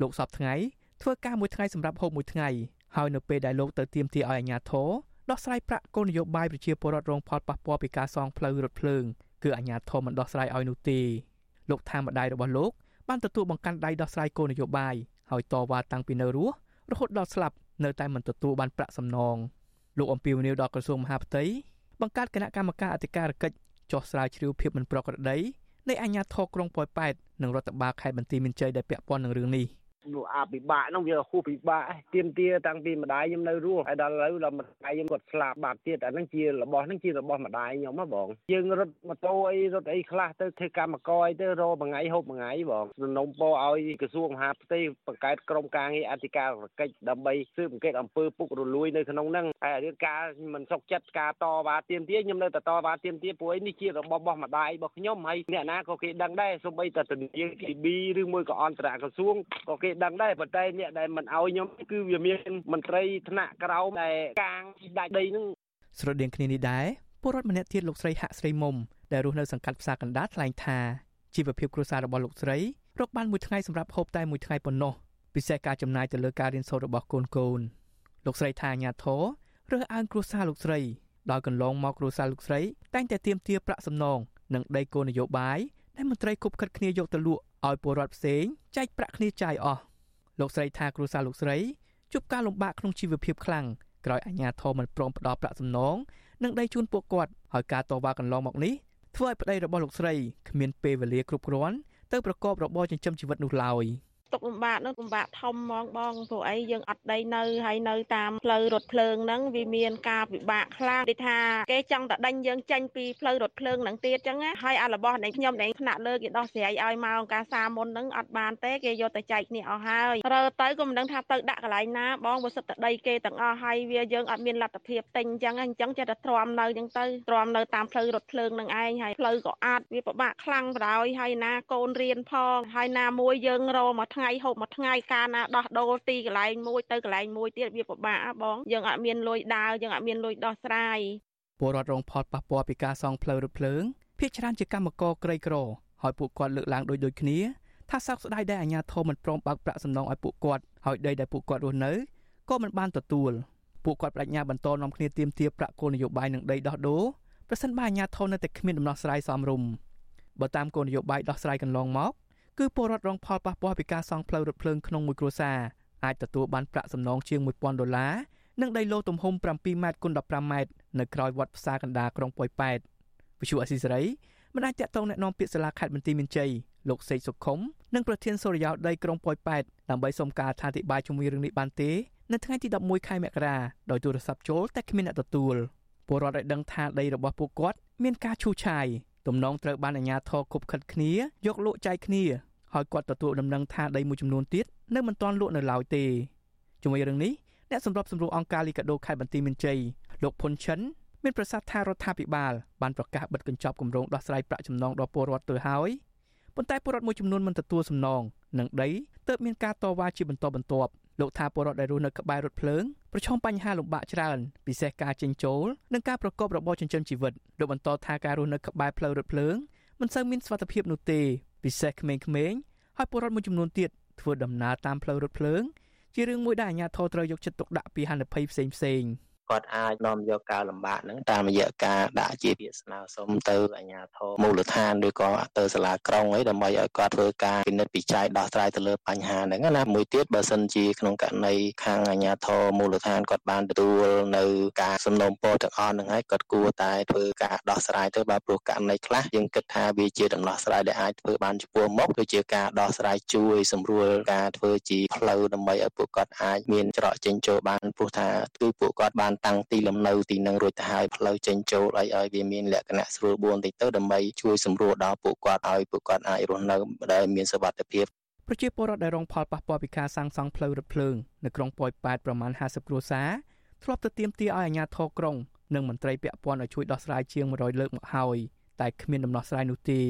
[SPEAKER 20] លោកសពថ្ងៃធ្វើការមួយថ្ងៃសម្រាប់ហូបមួយថ្ងៃហើយនៅពេលដែលលោកទៅទាមទារឲ្យអាជ្ញាធរ ដោះស្រាយប្រាក់គោលនយោបាយប្រជាពលរដ្ឋរងផលប៉ះពាល់ពីការសង់ផ្លូវរថភ្លើងគឺអាជ្ញាធរមិនដោះស្រាយឲ្យនោះទេលោកថាម្ដាយរបស់លោកបានទទួលបង្កាន់ដៃដោះស្រាយគោលនយោបាយហើយតវ៉ាតាំងពីនៅរស់រហូតដល់ស្លាប់នៅតែមិនទទួលបានប្រាក់សំណងលោកអំពីវនីវដល់ក្រសួងមហាផ្ទៃបង្កើតគណៈកម្មការអធិការកិច្ចចោះស្រាវជ្រាវភាពមិនប្រក្រតីនៃអាជ្ញាធរក្រុងប៉ោយប៉ែតនិងរដ្ឋបាលខេត្តបន្ទាយមានជ័យដែលពាក់ព័ន្ធនឹងរឿងនេះ។
[SPEAKER 21] នោះអាពិបាកហ្នឹងវាហួសពិបាកទៀមទាតាំងពីម្ដាយខ្ញុំនៅរស់ហើយដល់ឥឡូវដល់ម្ដាយខ្ញុំគាត់ស្លាប់បាត់ទៀតអាហ្នឹងជារបស់ហ្នឹងជារបស់ម្ដាយខ្ញុំហ៎បងយើងរត់ម៉ូតូអីរត់អីខ្លះទៅធ្វើកម្មករអីទៅរកមួយថ្ងៃហូបមួយថ្ងៃបងសំណុំពរឲ្យក្រសួងមហាផ្ទៃបង្កើតក្រុមការងារអធិការកិច្ចដើម្បីស៊ើបអង្កេតអំពើពុករលួយនៅក្នុងហ្នឹងហើយរឿងការមិនសុខចិត្តការតវ៉ាទៀមទាខ្ញុំនៅតែតវ៉ាទៀមទាព្រោះអីនេះជារបស់របស់ម្ដាយរបស់ខ្ញុំហើយអ្នកណាក៏គេដឹងដែរសូម្បីតែទនី KB ឬមួយក៏អន្តរក្រសួងក៏គេដឹងដែរប៉ុន្តែអ្នកដែលមិនអោយខ្ញុំគឺវាមានមន្ត្រីថ្នាក់ក្រោមដែលកាងដាច់ដីនឹង
[SPEAKER 20] ស្រដៀងគ្នានេះដែរពលរដ្ឋម្នាក់ទៀតលោកស្រីហាក់ស្រីមុំដែលរស់នៅសង្កាត់ផ្សារកណ្ដាលថ្លែងថាជីវភាពគ្រួសាររបស់លោកស្រីរកបានមួយថ្ងៃសម្រាប់ហូបតែមួយថ្ងៃប៉ុណ្ណោះពិសេសការចំណាយទៅលើការរៀនសូត្ររបស់កូនកូនលោកស្រីថាអាញាធររើសអើងគ្រួសារលោកស្រីដោយកន្លងមកគ្រួសារលោកស្រីតែងតែទាមទារប្រាក់សំណងនិងដីគោលនយោបាយដែលមន្ត្រីគប់ខិតគ្នាយកទៅលក់ ឲ្យពលរដ្ឋផ្សេងចែកប្រាក់គ្នាចាយអស់លោកស្រីថាគ្រួសារលោកស្រីជួបការលំបាកក្នុងជីវភាពខ្លាំងក្រោយអាជ្ញាធរមិនព្រមផ្ដល់ប្រាក់សំណងនិងដីជូនពួកគាត់ហើយការតវ៉ាកន្លងមកនេះធ្វើឲ្យប្តីរបស់លោកស្រីគ្មានពេលវេលាគ្រប់គ្រាន់ទៅប្រកបរបរចិញ្ចឹមជីវិតនោះឡើយ។
[SPEAKER 22] ទុកលំបាកនោះលំបាកធំហ្មងបងព្រោះអីយើងអត់ដីនៅហើយនៅតាមផ្លូវរថភ្លើងហ្នឹងវាមានការពិបាកខ្លាំងដូចថាគេចង់តែដេញយើងចេញពីផ្លូវរថភ្លើងហ្នឹងទៀតចឹងណាហើយអារបស់នៃខ្ញុំនៃថ្នាក់លើគេដោះស្រាយឲ្យមកការសាមុនហ្នឹងអត់បានទេគេយកទៅចែកគ្នាអស់ហើយរើទៅក៏មិនដឹងថាទៅដាក់កន្លែងណាបងបើសិតតែដីគេទាំងអស់ហើយវាយើងអត់មានលទ្ធភាពទិញចឹងអញ្ចឹងចេះតែទ្រាំនៅចឹងទៅទ្រាំនៅតាមផ្លូវរថភ្លើងហ្នឹងឯងហើយផ្លូវក៏អត់វាពិបាកខ្លាំងបណ្ដោយហើយណាកូនរៀនផងហើយណាមួយយើងរមកថ្ងៃហូបមួយថ្ងៃកាលណាដោះដូរទីកន្លែងមួយទៅកន្លែងមួយទៀតវាពិបាកបងយើងអត់មានលុយដើរយើងអត់មានលុយដោះស្រាយ
[SPEAKER 20] ពលរដ្ឋរងផលប៉ះពាល់ពីការសង់ផ្លូវរថភ្លើងភ ieck ច្រើនជាកម្មករក្រីក្រហើយពួកគាត់លើកឡើងដូចដូចគ្នាថាសោកស្ដាយដែលអាជ្ញាធរមិនព្រមបើកប្រាក់សំណងឲ្យពួកគាត់ហើយដីដែលពួកគាត់រស់នៅក៏មិនបានទទួលពួកគាត់បដិញ្ញាបន្តនាំគ្នាទាមទារប្រាក់គោលនយោបាយនឹងដីដោះដូរប្រសិនបើអាជ្ញាធរនៅតែគ្មានដំណោះស្រាយសមរម្យបើតាមគោលនយោបាយដោះស្រាយកន្លងមក គឺពលរដ្ឋរងផលប៉ះពាល់ពីការសង់ផ្លូវរថភ្លើងក្នុងមួយគ្រួសារអាចទទួលបានប្រាក់សំណងជាង1000ដុល្លារនិងដីឡូទំហំ7ម៉ែត្រគុណ15ម៉ែត្រនៅក្រោយវត្តផ្សារកណ្ដាលក្រុងប៉ោយប៉ែតវិសុអស៊ីសេរីមិនអាចតាក់ទងแนะនាំពាក្យសាលាខេត្តបន្ទាយមានជ័យលោកសេកសុខុមនិងប្រធានសូរិយោដីក្រុងប៉ោយប៉ែតដើម្បីសុំការអធិប្បាយជំនួយរឿងនេះបានទេនៅថ្ងៃទី11ខែមករាដោយទូរស័ព្ទចូលតែគ្មានអ្នកទទួលពលរដ្ឋឲ្យដឹងថាដីរបស់ពួកគាត់មានការឈូសឆាយ ទំនងត្រូវបានអាជ្ញាធរគប់ខិតគ្នាយកលក់ចែកគ្នាហើយគាត់ទទួលដំណឹងថាដីមួយចំនួនទៀតនៅមិនទាន់លក់នៅឡើយទេជាមួយរឿងនេះអ្នកសម្របសម្រួលអង្គការលីកាដូខេត្តបន្ទាយមានជ័យលោកផុនឈិនមានប្រសាសន៍ថារដ្ឋាភិបាលបានប្រកាសបិទកញ្ចប់គម្រោងដោះស្រាយប្រាក់ចំណងដល់ពលរដ្ឋទៅហើយប៉ុន្តែពលរដ្ឋមួយចំនួនមិនទទួលសំណងនិងដីទើបមានការតវ៉ាជាបន្តបន្ទាប់ លោកថាពលរដ្ឋដែលរស់នៅក្បែររថភ្លើងប្រឈមបញ្ហាលំបាកច្រើនពិសេសការចិញ្ចោលនិងការប្រកបរបរចិញ្ចឹមជីវិតលោកបន្តថាការរស់នៅក្បែរផ្លូវរថភ្លើងមិនសូវមានសុវត្ថិភាពនោះទេពិសេសក្មេងៗហើយពលរដ្ឋមួយចំនួនទៀតធ្វើដំណើរតាមផ្លូវរថភ្លើងជារឿងមួយដែលអាជ្ញាធរត្រូវយកចិត្តទុកដាក់ពីហានិភ័យផ្សេងៗៗ
[SPEAKER 23] គាត់អាចនាំយកការលំបាកហ្នឹងតាមរយៈការដាក់ជាពាក្យស្នើសុំទៅអាជ្ញាធរមូលដ្ឋានឬក៏ទៅសាលាក្រុងអីដើម្បីឲ្យគាត់ធ្វើការពិនិត្យពិច័យដោះស្រាយទៅលើបញ្ហាហ្នឹងណាមួយទៀតបើសិនជាក្នុងករណីខាងអាជ្ញាធរមូលដ្ឋានគាត់បានទទួលនៅការសំណូមពរទាំងអស់ហ្នឹងហើយគាត់គួរតែធ្វើការដោះស្រាយទៅបើព្រោះករណីខ្លះយើងគិតថាវាជាដំណោះស្រាយដែលអាចធ្វើបានចំពោះមុខដូចជាការដោះស្រាយជួយសម្រួលការធ្វើជាផ្លូវដើម្បីឲ្យពួកគាត់អាចមានច្រកចេញចូលបានព្រោះថាគឺពួកគាត់បានតាំងទីលំនៅទីនឹងរួចទៅហើយផ្លូវចេញចូលអីឲ្យវាមានលក្ខណៈស្រួលបួនតិចទៅដើម្បីជួយសម្រួលដល់ពួកគាត់ឲ្យពួកគាត់អាចរស់នៅដែលមានសុវត្ថិភាព
[SPEAKER 20] ប្រជាពលរដ្ឋដែលរងផលប៉ះពាល់ពីការសាងសង់ផ្លូវរថភ្លើងនៅក្រុងប៉ោយប៉ែតប្រមាណ50គ្រួសារធ្លាប់ទៅទាមទារឲ្យអាជ្ញាធរក្រុងនិងមន្ត្រីពាក់ព័ន្ធឲ្យជួយដោះស្រាយជាង100លើកមកហើយតែគ្មានដំណោះស្រាយនោះទេ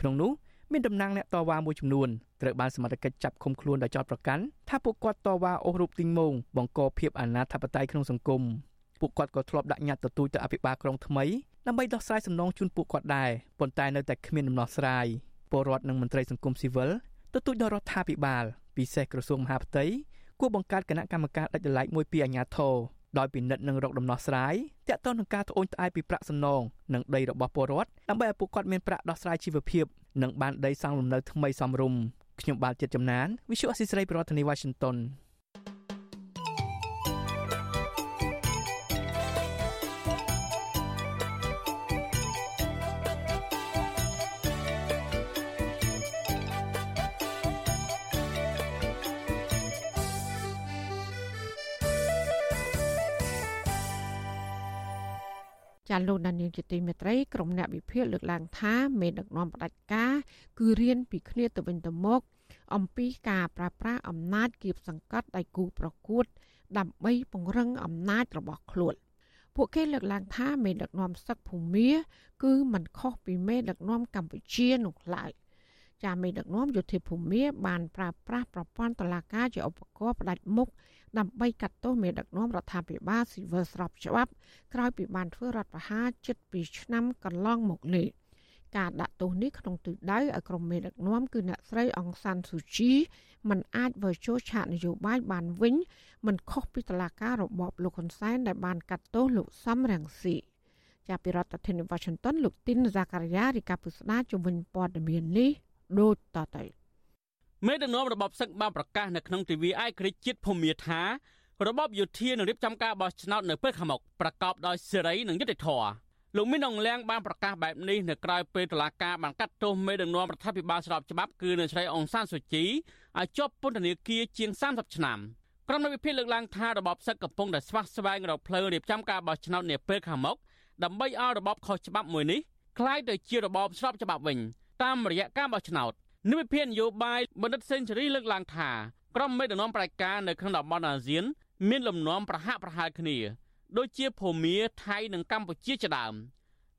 [SPEAKER 20] ក្នុងនោះ មានតំណាងអ្នកតវ៉ាមួយចំនួនត្រូវបានសមត្ថកិច្ចចាប់ឃុំខ្លួនដោយចោទប្រកាន់ថាពួកគាត់តវ៉ាអូសរូបទីងមងបង្កភាពអនាធបត័យក្នុងសង្គមពួកគាត់ក៏ធ្លាប់ដាក់ញត្តិទទូចទៅអភិបាលក្រុងថ្មីដើម្បីដោះស្រាយសំណងជូនពួកគាត់ដែរប៉ុន្តែនៅតែគ្មានដំណោះស្រាយពលរដ្ឋនិងមន្ត្រីសង្គមស៊ីវិលទទូចដល់រដ្ឋាភិបាលពិសេសក្រសួងមហាផ្ទៃគួរបង្កើតគណៈកម្មការដាច់ដライមួយពីអាជ្ញាធរដោយពិនិត្យនិងរកដំណោះស្រាយទាក់ទងនឹងការត្អូញត្អែរពីប្រាក់សំណងនិងដីរបស់ពលរដ្ឋដើម្បីឲ្យពួកគាត់មានប្រាក់ដោះស្រាយជីវភាព និងបានដីសង់លំនៅថ្មីសមរម្យខ្ញុំបាទចិត្តចំណាន Visual Assisray ប្រធានាទី Washington
[SPEAKER 3] ចាលោកដានៀងជាទីមេត្រីក្រុមអ្នកវិភាគលើកឡើងថាមេដឹកនាំផ្ដាច់ការគឺរៀនពីគ្នាទៅវិញទៅមក អំពីការប្រើប្រាស់អំណាចគៀបសង្កត់ដៃគូប្រកួត ដើម្បីពង្រឹងអំណាចរបស់ខ្លួនពួកគេលើកឡើងថាមេដឹកនាំសឹកភូមាគឺមិនខុសពីមេដឹកនាំកម្ពុជានោះឡើយចាមេដឹកនាំយោធាភូមាបានប្រើប្រាស់ប្រព័ន្ធតុលាការជាឧបករណ៍ផ្ដាច់មុខ ដើម្បីកាត់ទោសមេដឹកនាំរដ្ឋាភិបាលស៊ីវិលស្របច្បាប់ក្រោយពីបានធ្វើរដ្ឋប្រហារជិត2ឆ្នាំកន្លងមកនេះការដាក់ទោសនេះក្នុងទិសដៅឲ្យក្រុមមេដឹកនាំគឺអ្នកស្រីអង្សានស៊ូជីมันអាចវិលចូលឆាកនយោបាយបានវិញមិនខុសពីតឡាការរបបលោកហ៊ុនសែនដែលបានកាត់ទោសលោកសំរងស៊ីចាប់ពីរដ្ឋធានី Washington លោកទីនហ្សាការីយ៉ារីកាពុស្ដាជំនាញព័ត៌មាននេះដូចតទៅ
[SPEAKER 12] មេដឹកនាំរបបសឹកបានប្រកាសនៅក្នុងទិវាឯករាជ្យជាតិភូមាថារបបយោធានឹងរៀបចំការបោះឆ្នោតនៅពេលខាងមុខប្រកបដោយសេរីនិងយុត្តិធម៌លោកមីនអងលៀងបានប្រកាសបែបនេះនៅក្រៅពេលតុលាការបានកាត់ទោសមេដឹកនាំរដ្ឋាភិបាលស្របច្បាប់គឺអ្នកស្រីអង្សានសូជីឲ្យជាប់ពន្ធនាគារជាង30ឆ្នាំក្រុមអ្នកវិភាគលើកឡើងថារបបសឹកកំពុងតែស្វះស្វែងរកផ្លូវរៀបចំការបោះឆ្នោតនាពេលខាងមុខដើម្បីឲ្យរបបខុសច្បាប់មួយនេះក្លាយទៅជារបបស្របច្បាប់វិញតាមរយៈការបោះឆ្នោត និវិភាននយោបាយបណ្ឌិតសេនស៊ូរីលើកឡើងថាក្រុមមេដឹកនាំប្រតិការនៅក្នុងតំបន់អាស៊ាន មានលំនាំប្រហាក់ប្រហែលគ្នា ដូចជាភូមាថៃនិងកម្ពុជាជាដើម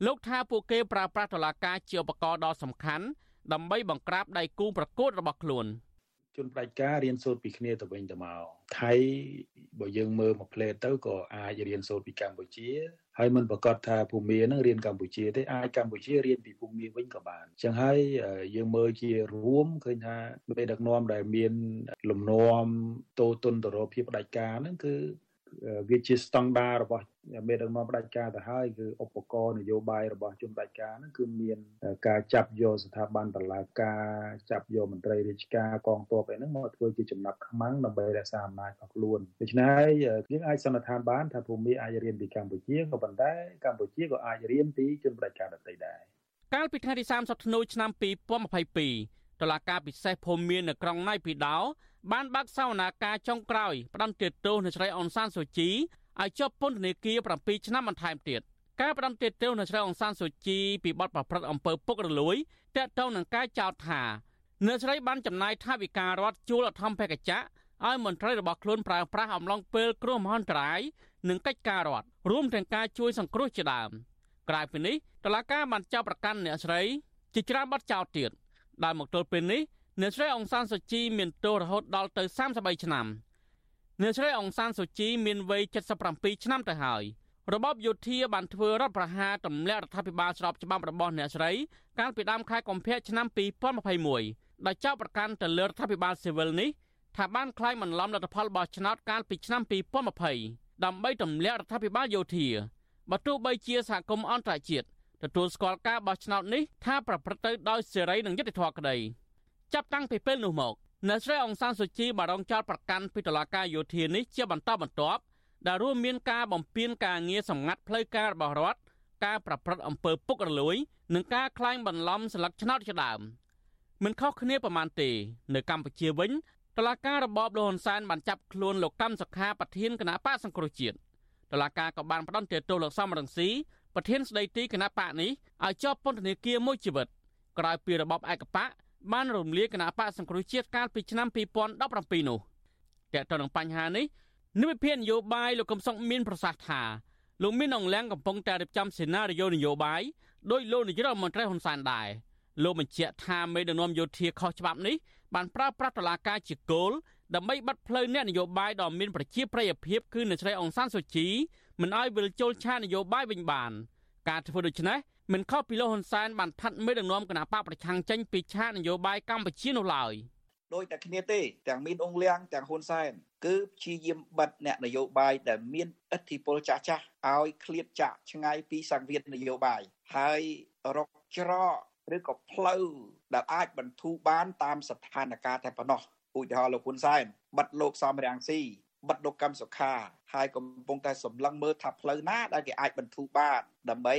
[SPEAKER 12] លោកថាពួកគេប្រើប្រាស់តុលាការជាឧបករណ៍ដ៏សំខាន់ដើម្បីបង្ក្រាបដៃគូប្រកួតរបស់ខ្លួន។
[SPEAKER 24] ជនផ្ដាច់ការរៀនសូត្រពីគ្នាទៅវិញទៅមកថៃបើយើងមើលមួយផ្លេតទៅក៏អាចរៀនសូត្រពីកម្ពុជាហើយមិនប្រកាសថាភូមិនឹងរៀនកម្ពុជាទេអាចកម្ពុជារៀនពីភូមិវិញក៏បានអញ្ចឹងហើយយើងមើលជារួមឃើញថាមេដឹកនាំដែលមានលំនាំតូទុនទៅរកភាពផ្ដាច់ការហ្នឹងគឺ វាជាស្តង់ដាររបស់មេដឹកនាំផ្ដាច់ការទៅហើយគឺឧបករណ៍នយោបាយរបស់ជនផ្ដាច់ការហ្នឹងគឺមានការចាប់យកស្ថាប័នតឡាការចាប់យកមន្ត្រីរាជការកងទ័ពអីហ្នឹងមកធ្វើជាចំណាប់ខ្មាំងដើម្បីរក្សាអំណាចរបស់ខ្លួនដូច្នេះហើយយើងអាចសន្និដ្ឋានបានថាភូមិអាចរៀនពីកម្ពុជាក៏ប៉ុន្តែកម្ពុជាក៏អាចរៀនពីជនផ្ដាច់ការដទៃដែរ
[SPEAKER 12] កាលពីថ្ងៃទី30ធ្នូឆ្នាំ2022តុលាការពិសេសភូមិមាននៅក្រុងណៃពីដោ បានបើកសវនាការចុងក្រោយផ្ដន្ទាទោសនៅស្រីអនសានសូជីឲ្យជាប់ពន្ធនាគារ7ឆ្នាំបន្ថែមទៀតការផ្ដន្ទាទោសនៅស្រីអនសានសូជីពីបទប្រព្រឹត្តអំពើពុករលួយតាក់ទងនឹងការចោទថានៅស្រីបានចំណាយថវិការដ្ឋជួលអធិបតេយ្យឲ្យមន្ត្រីរបស់ខ្លួនប្រើប្រាស់អំឡុងពេលគ្រោះមហន្តរាយនិងកិច្ចការរដ្ឋរួមទាំងការជួយសង្គ្រោះជាដើមក្រៅពីនេះតឡាការបានចោទប្រកាន់អ្នកស្រីជាច្រើនបទចោទទៀតដែលមកទល់ពេលនេះ អ្នកស្រីអង្សានសុជីមានទោសរហូតដល់ទៅ33ឆ្នាំអ្នកស្រីអង្សានសុជីមានវ័យ77ឆ្នាំទៅហើយរបបយោធាបានធ្វើរដ្ឋប្រហារទម្លាក់រដ្ឋាភិបាលស្របច្បាប់របស់អ្នកស្រីកាលពីដើមខែកុម្ភៈឆ្នាំ2021ដែលចោទប្រកាន់ទៅលើរដ្ឋាភិបាលស៊ីវិលនេះថាបានក្លែងបន្លំលទ្ធផលបោះឆ្នោតកាលពីឆ្នាំ2020ដើម្បីទម្លាក់រដ្ឋាភិបាលយោធាបើទោះបីជាសហគមន៍អន្តរជាតិទទួលស្គាល់ការបោះឆ្នោតនេះថាប្រព្រឹត្តទៅដោយសេរីនិងយុត្តិធម៌ក្តី ចាប់តាំងពីពេលនោះមកអ្នកស្រីអង្សានសុជីបានរងចោទប្រកាន់ពីតុលាការយោធានេះជាបន្តបន្ទាប់ដែលរួមមានការបំពានការងារសម្ងាត់ផ្លូវការរបស់រដ្ឋការប្រព្រឹត្តអំពើពុករលួយ និងការក្លែងបន្លំស្លឹកឆ្នោតជាដើមមិនខុសគ្នាប្រមាណទេ នៅកម្ពុជាវិញតឡាការរបបលហ៊ុនសែនបានចាប់ខ្លួនលោកកម្មសុខាប្រធានគណៈបកសង្គ្រោះជាតិតឡាការក៏បានផ្តន្ទាទោសលោកសំរងស៊ីប្រធានស្ដីទីគណៈបកនេះឲ្យជាប់ពន្ធនាគារមួយជីវិតក្រោយពីរបបឯកបក បានរំលាយគណៈបកសង្គ្រោះជាតិកាលពីឆ្នាំ2017នោះតើតើនឹងបញ្ហានេះនិវិភាននយោបាយលោកកំសុកមានប្រសាសន៍ថាលោកមានអង្លាំងកំពុងតែរៀបចំសេណារីយ៉ូនយោបាយដោយលោកនាយរដ្ឋមន្ត្រីហ៊ុនសែនដែរលោកបញ្ជាក់ថាមេដឹកនាំយោធាខុសច្បាប់នេះបានប្រើប្រាស់តឡាការជាគោលដើម្បីបាត់ផ្លូវអ្នកនយោបាយដ៏មានប្រជាប្រិយភាពគឺអ្នកស្រីអង្សានសុជីមិនឲ្យវិលជុលឆាននយោបាយវិញបាន ការធ្វើដូច្នេះ មិនខុសពីលោកហ៊ុនសែនបានថាត់មេដឹកនាំគណៈបកប្រឆាំងចេញពីឆាកនយោបាយកម្ពុជានោះឡើយ
[SPEAKER 25] ដោយតែគ្នាទេទាំងមានអង្គលៀងទាំងហ៊ុនសែនគឺព្យាយាមបិទអ្នកនយោបាយដែលមានឥទ្ធិពលចាស់ចាស់ឲ្យឃ្លាតចាក់ឆ្ងាយពីសង្វៀននយោបាយហើយរកច្រកឬក៏ផ្លូវដែលអាចបន្ធូរបានតាមស្ថានភាពតែប៉ុណ្ណោះឧទាហរណ៍លោកហ៊ុនសែនបិទលោកសំរាំងស៊ី បិទលោកកម្មសុខាហើយកំពុងតែសម្លឹងមើលថាផ្លូវណាដែលគេអាចបន្ធូរបានដើម្បី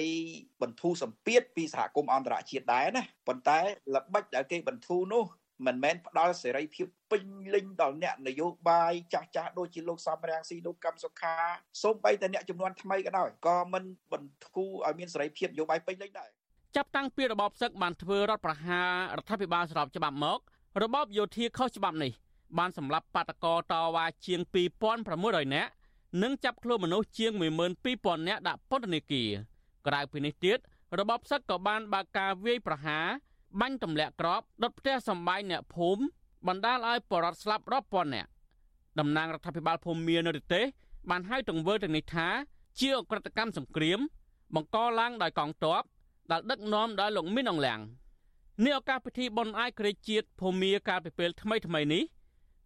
[SPEAKER 25] បន្ធូរសម្ពាធពីសហគមន៍អន្តរជាតិដែរណាប៉ុន្តែល្បិចដែលគេបន្ធូរនោះមិនមែនផ្ដល់សេរីភាពពេញលេញដល់អ្នកនយោបាយចាស់ចាស់ដូចជាលោកសំរាំងស៊ីលោកកម្មសុខាសូម្បីតែអ្នកចំនួនថ្មីក៏ដោយក៏មិនបន្ធូរឲ្យមានសេរីភាពនយោបាយពេញលេញដែរ
[SPEAKER 12] ចាប់តាំងពីរបបសឹកបានធ្វើរដ្ឋប្រហាររដ្ឋាភិបាលស្របច្បាប់មករបបយោធាខុសច្បាប់នេះ បានសម្លាប់បាតកោតវ៉ាជាង2600នាក់និងចាប់ខ្លួនមនុស្សជាង12000នាក់ដាក់ពន្ធនាគារក្រៅពីនេះទៀតរបបសឹកក៏បានបើកការវាយប្រហារបាញ់ទម្លាក់គ្រាប់ដុតផ្ទះសម្បែងអ្នកភូមិបណ្ដាលឲ្យបរិវត្តស្លាប់រាប់ពាន់នាក់តំណាងរដ្ឋាភិបាលភូមិមាននៅប្រទេសបានហៅទង្វើទាំងនេះថាជាអក្រិតកម្មសង្គ្រាម បង្កឡើងដោយកងទ័ពដែលដឹកនាំដោយលោកមីនអងលៀងនេះឱកាសពិធីបុណ្យអាយក្រេតជាតិភូមាកាលពីពេលថ្មីថ្មីនេះ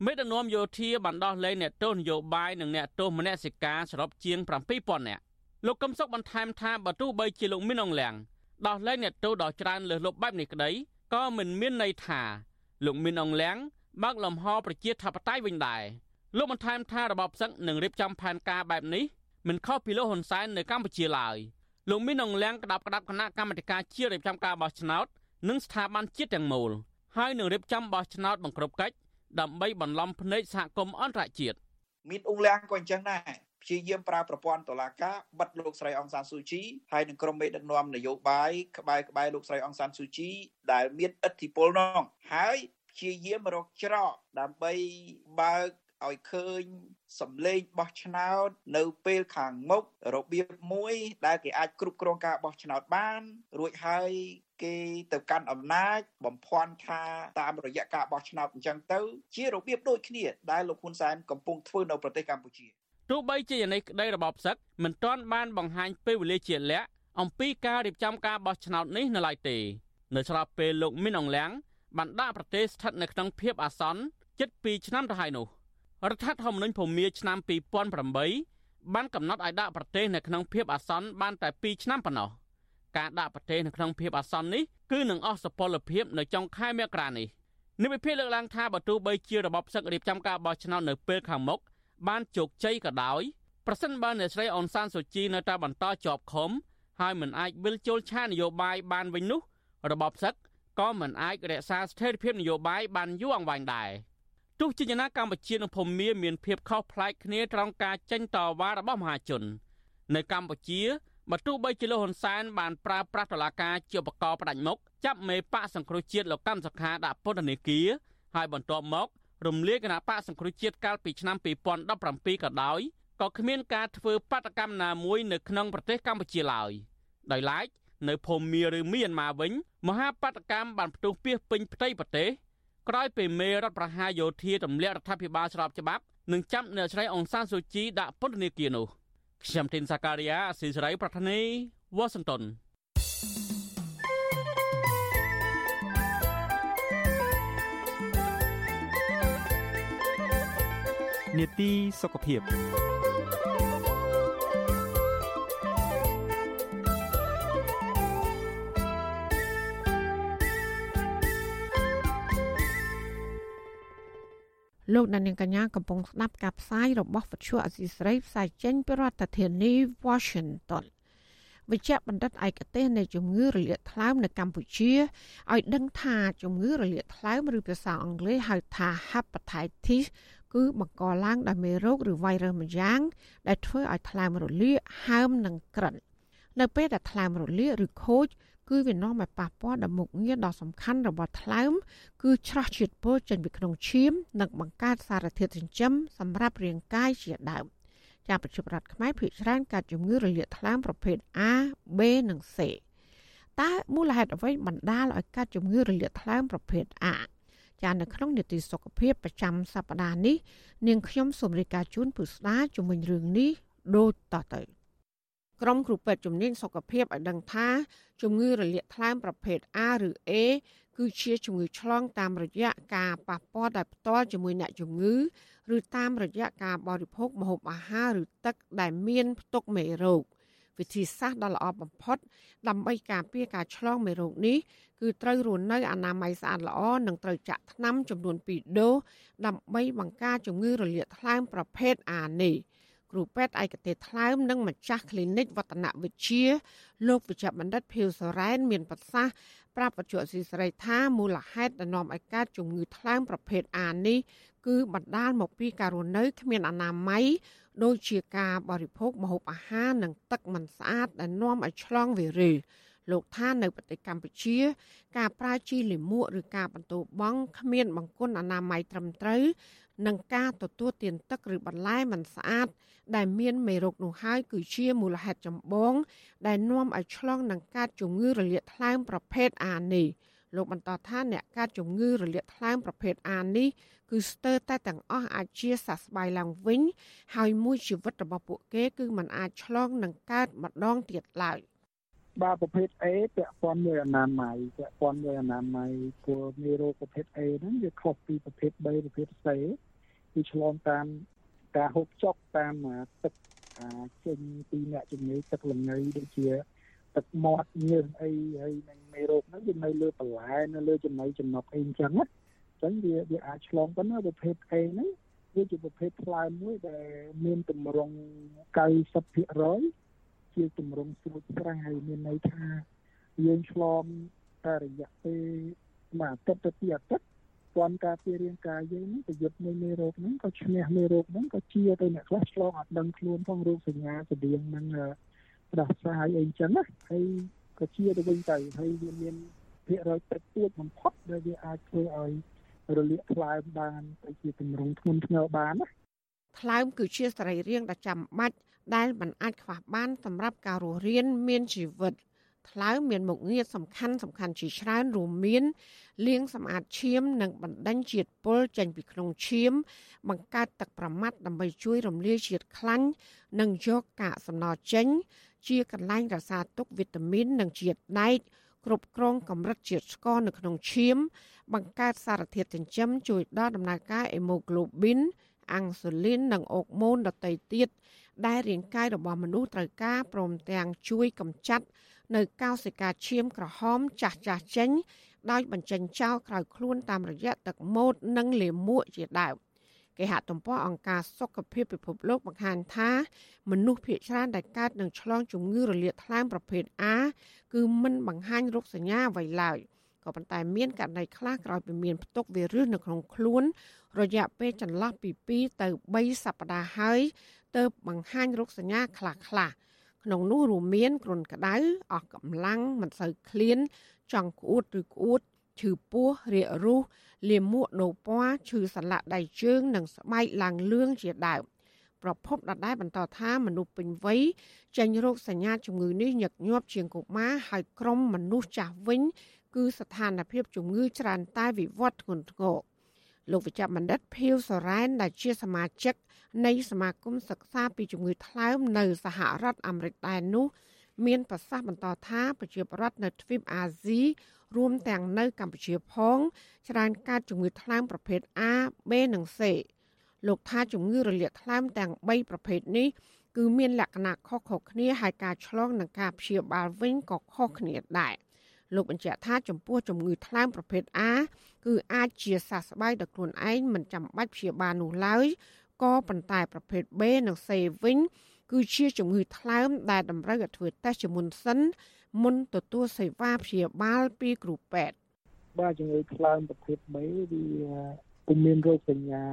[SPEAKER 12] មេដឹកនាំយោធាបានដោះលែងអ្នកទោសនយោបាយនិងអ្នកទោសមនសិការសរុបជាង7000នាក់លោកកឹមសុខបន្ថែមថាបើទោះបីជាលោកមានអង្លាំងដោះលែងអ្នកទោសដ៏ច្រើនលើសលប់បែបនេះក្តីក៏មិនមានន័យថាលោកមានអង្លាំងបើកលំហប្រជាធិបតេយ្យវិញដែរលោកបន្ថែមថារបបសឹកនឹងរៀបចំផែនការបែបនេះមិនខុសពីលោកហ៊ុនសែននៅកម្ពុជាឡើយលោកមានអង្លាំងក្តាប់ក្តាប់គណៈកម្មាធិការជាតិរៀបចំការបោះឆ្នោតនិងស្ថាប័នជាតិទាំងមូលហើយនឹងរៀបចំបោះឆ្នោតបង្ក្រប់កិច្ច ដើម្បីបន្លំភ្នែកសហគមន៍អន្តរជាតិ
[SPEAKER 25] មានអង្គលៀងក៏អញ្ចឹងដែរព្យាយាមប្រើប្រព័ន្ធតុលាការបិទលោកស្រីអង្សានស៊ូជីហើយនឹងក្រុមមេដឹកនាំនយោបាយក្បែរក្បែរលោកស្រីអង្សានស៊ូជីដែលមានឥទ្ធិពលនោះហើយព្យាយាមរកច្រកដើម្បីបើកឲ្យឃើញសម្លេងបោះឆ្នោតនៅពេលខាងមុខរបៀបមួយដែលគេអាចគ្រប់គ្រងការបោះឆ្នោតបាន រួចហើយ គេទៅកាន់អំណាចបំភាន់ថាតាមរយៈការបោះឆ្នោតអញ្ចឹងទៅ ជារបៀបដូចគ្នាដែលលោកហ៊ុនសែនកំពុងធ្វើនៅប្រទេសកម្ពុជា
[SPEAKER 12] ទោះបីជាយ៉ាងនេះក្តីរបបសឹកមិនទាន់បានបង្ហាញពេលវេលាជាក់លាក់អំពីការរៀបចំការបោះឆ្នោតនេះនៅឡើយទេ នៅស្របពេលលោកមីនអងលៀងបានដាក់ប្រទេសស្ថិតនៅក្នុងភាពអាសន្នជិត2ឆ្នាំទៅហើយនោះរដ្ឋធម្មនុញ្ញភូមាឆ្នាំ2008បានកំណត់ឲ្យដាក់ប្រទេសនៅក្នុងភាពអាសន្នបានតែ2ឆ្នាំប៉ុណ្ណោះ ការដាក់ប្រទេសនៅក្នុងភាពអាសន្ននេះគឺនឹងអស់សុពលភាពនៅចុងខែមករានេះនិវិភាលើកឡើងថាបើទោះបីជារបបសឹករៀបចំការបោះឆ្នោតនៅពេលខាងមុខបានជោគជ័យក៏ដោយប្រសិនបើអ្នកស្រីអនសានសូជីនៅតែបន្តជាប់ឃុំហើយមិនអាចវិលជុលឆាននយោបាយបានវិញនោះរបបសឹកក៏មិនអាចរក្សាស្ថិរភាពនយោបាយបានយូរអង្វែងដែរទោះជាយ៉ាងណាកម្ពុជានិងភូមាមានភាពខុសប្លែកគ្នាត្រង់ការចេញតវ៉ារបស់មហាជន នៅកម្ពុជា បើទោះបីជាលោកហ៊ុនសែនបានប្រើប្រាស់តុលាការជាឧបករណ៍ផ្ដាច់មុខចាប់មេបកសង្គ្រោះជាតិលោកកម្មសខាដាក់ពន្ធនាគារហើយបន្ទាប់មក រំលាយគណៈបកសង្គ្រោះជាតិកាលពីឆ្នាំ2017ក៏ដោយក៏គ្មានការធ្វើបាតកម្មណាមួយនៅក្នុងប្រទេសកម្ពុជាឡើយដោយឡែកនៅភូមា ឬមីយ៉ាន់ម៉ាវិញ មហាបាតកម្មបានផ្ទុះពីពេញផ្ទៃប្រទេសក្រោយពីមេរដ្ឋប្រហារយោធាទម្លាក់រដ្ឋាភិបាលស្របច្បាប់និងចាប់អ្នកស្រីអង្សានស៊ូជីដាក់ពន្ធនាគារនោះ ខ្ញុំទីនសាការីយ៉ាអស៊ីសេរីប្រធានីវ៉ាស៊ីនតោន
[SPEAKER 4] នេតិសុខភាព
[SPEAKER 3] លោកដានៀងកញ្ញាកំពុងស្ដាប់ការផ្សាយរបស់វិទ្យុអសីស្រីផ្សាយចេញពីរដ្ឋធានី Washington វិជ្ជបណ្ឌិតឯកទេសនៃជំងឺរលាកថ្លើមនៅកម្ពុជាឲ្យដឹងថាជំងឺរលាកថ្លើមឬភាសាអង់គ្លេសហៅថា hepatitis គឺបង្កឡើងដោយមេរោគឬ virus ម្យ៉ាង ដែលធ្វើឲ្យថ្លើមរលាកហើមនិងក្រិននៅពេលដែលថ្លើមរលាកឬខូច គឺវានាំឲ្យប៉ះពាល់ដល់មុខងារដ៏សំខាន់របស់ថ្លើម គឺច្រោះជាតិពុលចេញពីក្នុងឈាម និងបង្កើតសារធាតុចិញ្ចឹមសម្រាប់រាងកាយជាដើមចាប្រជាប្រដ្ឋខ្មែរភាគច្រើនកើតជំងឺរលាកថ្លើមប្រភេទ A B និង C តើមូលហេតុអ្វីបណ្ដាលឲ្យកើតជំងឺរលាកថ្លើមប្រភេទ A ចានៅក្នុងនីតិសុខភាពប្រចាំសប្តាហ៍នេះនាងខ្ញុំសូមរាយការណ៍ជូនពុស្ដាជំវិញរឿងនេះដូចតទៅ ក្រុមគ្រូពេទ្យជំនាញសុខភាពឲ្យដឹងថាជំងឺរលាកថ្លើមប្រភេទ A ឬ A គឺជាជំងឺឆ្លងតាមរយៈការប៉ះពាល់ដោយផ្ទាល់ជាមួយអ្នកជំងឺឬតាមរយៈការបរិភោគម្ហូបអាហារឬទឹកដែលមានផ្ទុកមេរោគវិធីសាស្ត្រដ៏ល្អបំផុតដើម្បីការពារការឆ្លងមេរោគនេះគឺត្រូវរស់នៅអនាម័យស្អាតល្អនិងត្រូវចាក់ថ្នាំចំនួន2ដូសដើម្បីបង្ការជំងឺរលាកថ្លើមប្រភេទ A នេះ។ គ្រូពេទ្យឯកទេសថ្លើមនិងម្ចាស់ clinic វឌ្ឍនវិទ្យាលោកវិជ្ជបណ្ឌិតភីវសរ៉ែនមានប្រសាសន៍ប្រាប់បច្ចុប្បន្នស៊ីស្រីថាមូលហេតុដែលនាំឲ្យកើតជំងឺថ្លើមប្រភេទ A នេះគឺបណ្ដាលមកពីការរស់នៅគ្មានអនាម័យដូចជាការបរិភោគម្ហូបអាហារនិងទឹកមិនស្អាតដែលនាំឲ្យឆ្លងវីរុសលោកថានៅប្រទេសកម្ពុជា ការប្រើជីលាមកឬការបន្ទោបង់គ្មានបង្គន់អនាម័យត្រឹមត្រូវ និងការទទួលទានទឹកឬបន្លែមិនស្អាត ដែលមានមេរោគនោះហើយគឺជាមូលហេតុចម្បង ដែលនាំឲ្យឆ្លងនឹងកើតជំងឺរលាកថ្លើមប្រភេទ A នេះលោកបន្តថាអ្នកកើតជំងឺរលាកថ្លើមប្រភេទ A នេះគឺស្ទើរតែទាំងអស់អាចជាសះស្បើយឡើងវិញ ហើយមួយជីវិតរបស់ពួកគេ គឺมันអាចឆ្លងនឹងកើតម្ដងទៀតឡើយ
[SPEAKER 8] បាទប្រភេទ A ពាក់ព័ន្ធមួយអនាម័យពាក់ព័ន្ធមួយអនាម័យព្រោះមេរោគប្រភេទ A ហ្នឹងវាខុសពីប្រភេទ B ប្រភេទ C គឺឆ្លងតាមការហូបចុកតាមទឹកចេញពីអ្នកជំងឺទឹកលងីដូចជា ទឹកមាត់ញើសអីហើយនឹងមេរោគហ្នឹងវានៅលើបន្លែនៅលើចំណីចំណុកអីអញ្ចឹងណាអញ្ចឹងវាវាអាចឆ្លងប៉ុន្តែប្រភេទ A ហ្នឹងវាជាប្រភេទផ្លែមួយដែលមានតម្រង់90%ជាតម្រង់ស្រួចស្រាយមានន័យថាយើងឆ្លងតែរយៈពេលមួយអាទិត្យទៅពីរអាទិត្យ ព័ន្ធការពាររាងកាយយើងហ្នឹងប្រយុទ្ធមួយមេរោគហ្នឹងក៏ឈ្នះមេរោគហ្នឹងក៏ជាទៅអ្នកខ្លះឆ្លងអត់ដឹងខ្លួនផងរោគសញ្ញាស្តៀងហ្នឹងផ្ដាសាយអីចឹងណាហើយក៏ជាទៅវិញទៅហើយវាមានភាគរយតិចតួចបំផុតដែលវាអាចធ្វើឲ្យរលាកថ្លើមបានទៅជាទម្រង់ធ្ងន់ធ្ងរបានណា
[SPEAKER 3] ថ្លើមគឺជាសរីរាង្គដ៏ចាំបាច់ដែលមិនអាចខ្វះបានសម្រាប់ការរស់រានមានជីវិត ថ្លើមមានមុខងារសំខាន់សំខាន់ជាច្រើនរួមមានលាងសម្អាតឈាម និងបណ្ដេញជាតិពុលចេញពីក្នុងឈាម បង្កើតទឹកប្រមាត់ដើម្បីជួយរំលាយជាតិខ្លាញ់និងយកកាកសំណល់ចេញ ជាកន្លែងរក្សាទុកវីតាមីននិងជាតិដែកគ្រប់គ្រងកម្រិតជាតិស្ករនៅក្នុងឈាម បង្កើតសារធាតុចិញ្ចឹមជួយដល់ដំណើរការអេម៉ូក្លូប៊ីនអាំងស៊ូលីននិងអុកម៉ូនដទៃទៀត ដែលរាងកាយរបស់មនុស្សត្រូវការព្រមទាំងជួយកម្ចាត់ នៅកោសិកាឈាមក្រហមចាស់ចាស់ចេញដោយបញ្ចេញចោលក្រៅខ្លួនតាមរយៈទឹកម៉ូតនិងលាមកជាដើមគេហទំព័រអង្គការសុខភាពពិភពលោកបង្ហាញថាមនុស្សភាគច្រើនដែលកើតនឹងឆ្លងជំងឺរលាកថ្លើមប្រភេទ A គឺមិនបង្ហាញរោគសញ្ញាអ្វីឡើយក៏ប៉ុន្តែមានករណីខ្លះក្រោយពីមានផ្ទុកវីរុសនៅក្នុងខ្លួន រយៈពេលចន្លោះពី2ទៅ3សប្តាហ៍ហើយ ទើបបង្ហាញរោគសញ្ញាខ្លះៗក្នុងនោះរួមមានគ្រុនក្តៅអស់កម្លាំងមិនសូវឃ្លាន ចង់ក្អួតឬក្អួតឈឺពោះរាករូសលាមកដោពណ៌ឈឺសន្លាក់ដៃជើង និងស្បែកឡើងលឿងជាដើមប្រភពដដែលបន្តថាមនុស្សពេញវ័យចេញរោគសញ្ញាជំងឺនេះញឹកញាប់ជាងកុមារហើយក្រុមមនុស្សចាស់វិញ គឺស្ថានភាពជំងឺច្រើនតែវិវត្តធ្ងន់ធ្ងរលោកវិជ្ជបណ្ឌិតភីវសរ៉ែនដែលជាសមាជិក នៃសមាគមសិក្សាពីជំងឺថ្លើមនៅសហរដ្ឋអាមេរិកដែរនោះ មានប្រសាសន៍បន្តថាប្រជាពលរដ្ឋនៅទ្វីបអាស៊ីរួមទាំងនៅកម្ពុជាផងច្រើនកើតជំងឺថ្លើមប្រភេទ A B និង C លោកថាជំងឺរលាកថ្លើមទាំង3ប្រភេទនេះគឺមានលក្ខណៈខុសៗគ្នាហើយការឆ្លងនិងការព្យាបាលវិញក៏ខុសគ្នាដែរលោកបញ្ជាក់ថាចំពោះជំងឺថ្លើមប្រភេទ A គឺអាចជាសះស្បើយដល់ខ្លួនឯងមិនចាំបាច់ព្យាបាលនោះឡើយ ក៏ប៉ុន្តែប្រភេទ B និង C វិញ គឺជាជំងឺថ្លើមដែលតម្រូវឲ្យធ្វើតេស្តជាមុនសិនមុនទទួលសេវាព្យាបាលពីគ្រូពេទ្យ
[SPEAKER 8] បាទជំងឺថ្លើមប្រភេទ B វាពុំមានរោគសញ្ញា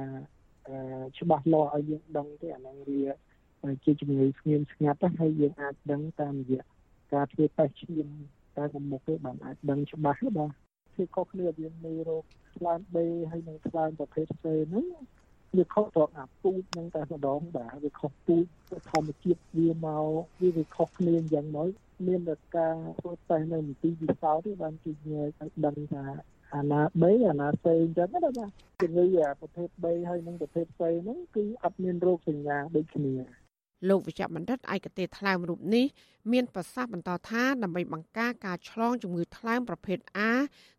[SPEAKER 8] ច្បាស់លាស់ឲ្យយើងដឹងទេអាហ្នឹងវាជាជំងឺស្ងៀមស្ងាត់ហើយយើងអាចដឹងតាមរយៈការធ្វើតេស្តឈាមតែមុខមុខទេបានអាចដឹងច្បាស់បាទគឺខុសគ្នាវាមានរោគថ្លើម B ហើយនិងថ្លើមប្រភេទ C ហ្នឹង វាខុសត្រង់អាពូជហ្នឹងតែម្ដងបាទវាខុសពូជធម្មជាតិវាមកវាវាខុសគ្នាយ៉ាងម៉េចមានតែការធ្វើតេស្តនៅមន្ទីរវិសោធន៍ទេបានគេញែកឲ្យដឹងថាអាណា3អាណាផ្សេងអញ្ចឹងណាបាទជំងឺប្រភេទ3ហើយនិងប្រភេទផ្សេងហ្នឹងគឺអត់មានរោគសញ្ញាដូចគ្នា
[SPEAKER 3] លោកវិជ្ជបណ្ឌិតឯកទេសថ្លើមរូបនេះមានប្រសាសន៍បន្តថាដើម្បីបង្ការការឆ្លងជំងឺថ្លើមប្រភេទ A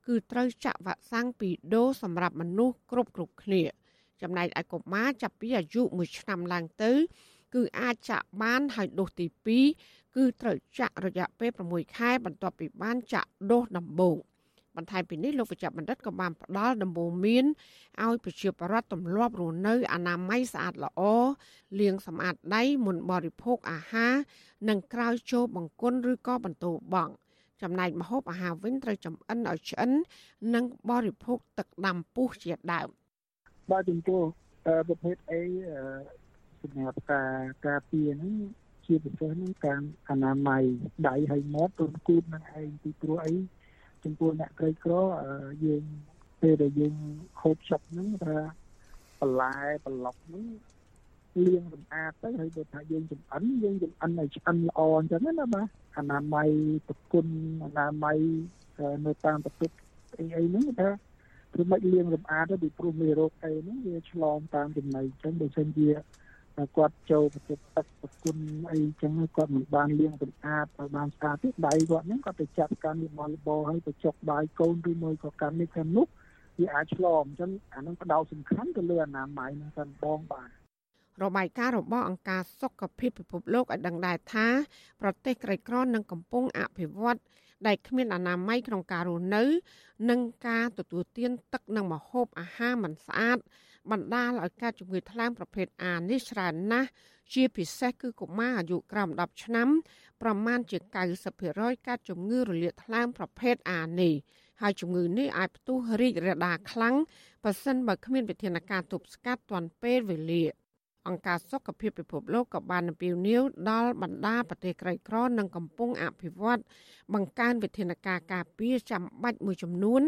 [SPEAKER 3] គឺត្រូវចាក់វ៉ាក់សាំងពីរដូសសម្រាប់មនុស្សគ្រប់គ្រប់គ្នា ចំណែកឯកុមារចាប់ពីអាយុ1ឆ្នាំឡើងទៅ គឺអាចចាក់បានហើយដូសទី2គឺត្រូវចាក់រយៈពេល6ខែបន្ទាប់ពីបានចាក់ដូសដំបូងបន្ថែមពីនេះលោកវិជ្ជបណ្ឌិតក៏បានផ្ដល់ដំបូន្មានឲ្យប្រជាពលរដ្ឋទម្លាប់រស់នៅអនាម័យស្អាតល្អលាងសម្អាតដៃមុនបរិភោគអាហារនិងក្រោយចូលបង្គន់ឬក៏បន្ទោបង់ចំណែកម្ហូបអាហារវិញត្រូវចម្អិនឲ្យឆ្អិននិងបរិភោគទឹកដាំពុះជាដើម
[SPEAKER 8] បាទចំពោះប្រភេទអីសម្រាប់ការការពារហ្នឹងជាពិសេសហ្នឹងការអនាម័យដៃហើយមាត់ទូនគូតនឹងឯងពីព្រោះអីចំពោះអ្នកក្រីក្រយើងពេលដែលយើងហូបចុកហ្នឹងថាបន្លែប្លុកហ្នឹងលាងសម្អាតទៅហើយបើថាយើងចំអិនយើងចំអិនឲ្យឆ្អិនល្អអញ្ចឹងណាបាទអនាម័យប្រគុណអនាម័យនៅតាមប្រទេសអីអីហ្នឹងថា ព្រមមិនលាងសម្អាតទៅពីព្រោះមេរោគអីហ្នឹងវាឆ្លងតាមចំណីអញ្ចឹងបើមិនជាគាត់ចូលប្រទេសទឹកប្រគុណអីចឹងគាត់មិនបានលាងសម្អាតឲ្យបានស្អាតទេដៃគាត់ហ្នឹងគាត់ទៅចាប់កាន់លបលបហើយទៅចុកបាយកូនឬមួយក៏កាន់នេះកាន់នោះវាអាចឆ្លងអញ្ចឹងអានឹងផ្ដោតសំខាន់ទៅលើអនាម័យហ្នឹងសិនបងបាទ
[SPEAKER 3] របាយការណ៍របស់អង្គការសុខភាពពិភពលោកឲ្យដឹងដែរថា ប្រទេសក្រីក្រនឹងកំពុងអភិវឌ្ឍដែលគ្មានអនាម័យក្នុងការរស់នៅ និងការទទួលទានទឹកនិងម្ហូបអាហារមិនស្អាត បណ្ដាលឲ្យកើតជំងឺថ្លើមប្រភេទ A នេះច្រើនណាស់ជាពិសេសគឺកុមារអាយុក្រោម10ឆ្នាំប្រមាណជា90%កើតជំងឺរលាកថ្លើមប្រភេទ A នេះហើយជំងឺនេះអាចផ្ទុះរីករាលដាលខ្លាំងបើសិនបើគ្មានវិធានការទប់ស្កាត់ទាន់ពេលវេលា អង្គការសុខភាពពិភពលោកក៏បានអំពាវនាវដល់បណ្ដាប្រទេសក្រីក្រនិងកំពុងអភិវឌ្ឍបង្កើនវិធានការការពារចាំបាច់មួយចំនួន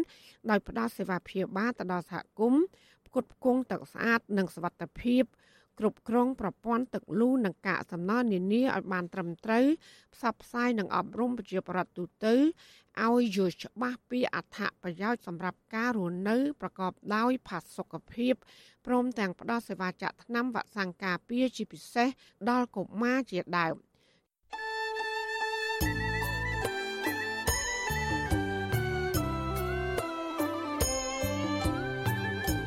[SPEAKER 3] ដោយផ្ដល់សេវាព្យាបាលទៅដល់សហគមន៍ផ្គត់ផ្គង់ទឹកស្អាតនិងសុវត្ថិភាព គ្រប់គ្រងប្រព័ន្ធទឹកលូនិងកាកសំណល់នានាឲ្យបានត្រឹមត្រូវផ្សព្វផ្សាយនិងអប់រំប្រជាពលរដ្ឋទូទៅឲ្យយល់ច្បាស់ពីអត្ថប្រយោជន៍សម្រាប់ការរស់នៅ ប្រកបដោយផាសុកភាពព្រមទាំងផ្ដល់សេវាចាក់ថ្នាំវ៉ាក់សាំងការពារជាពិសេសដល់កុមារជាដើម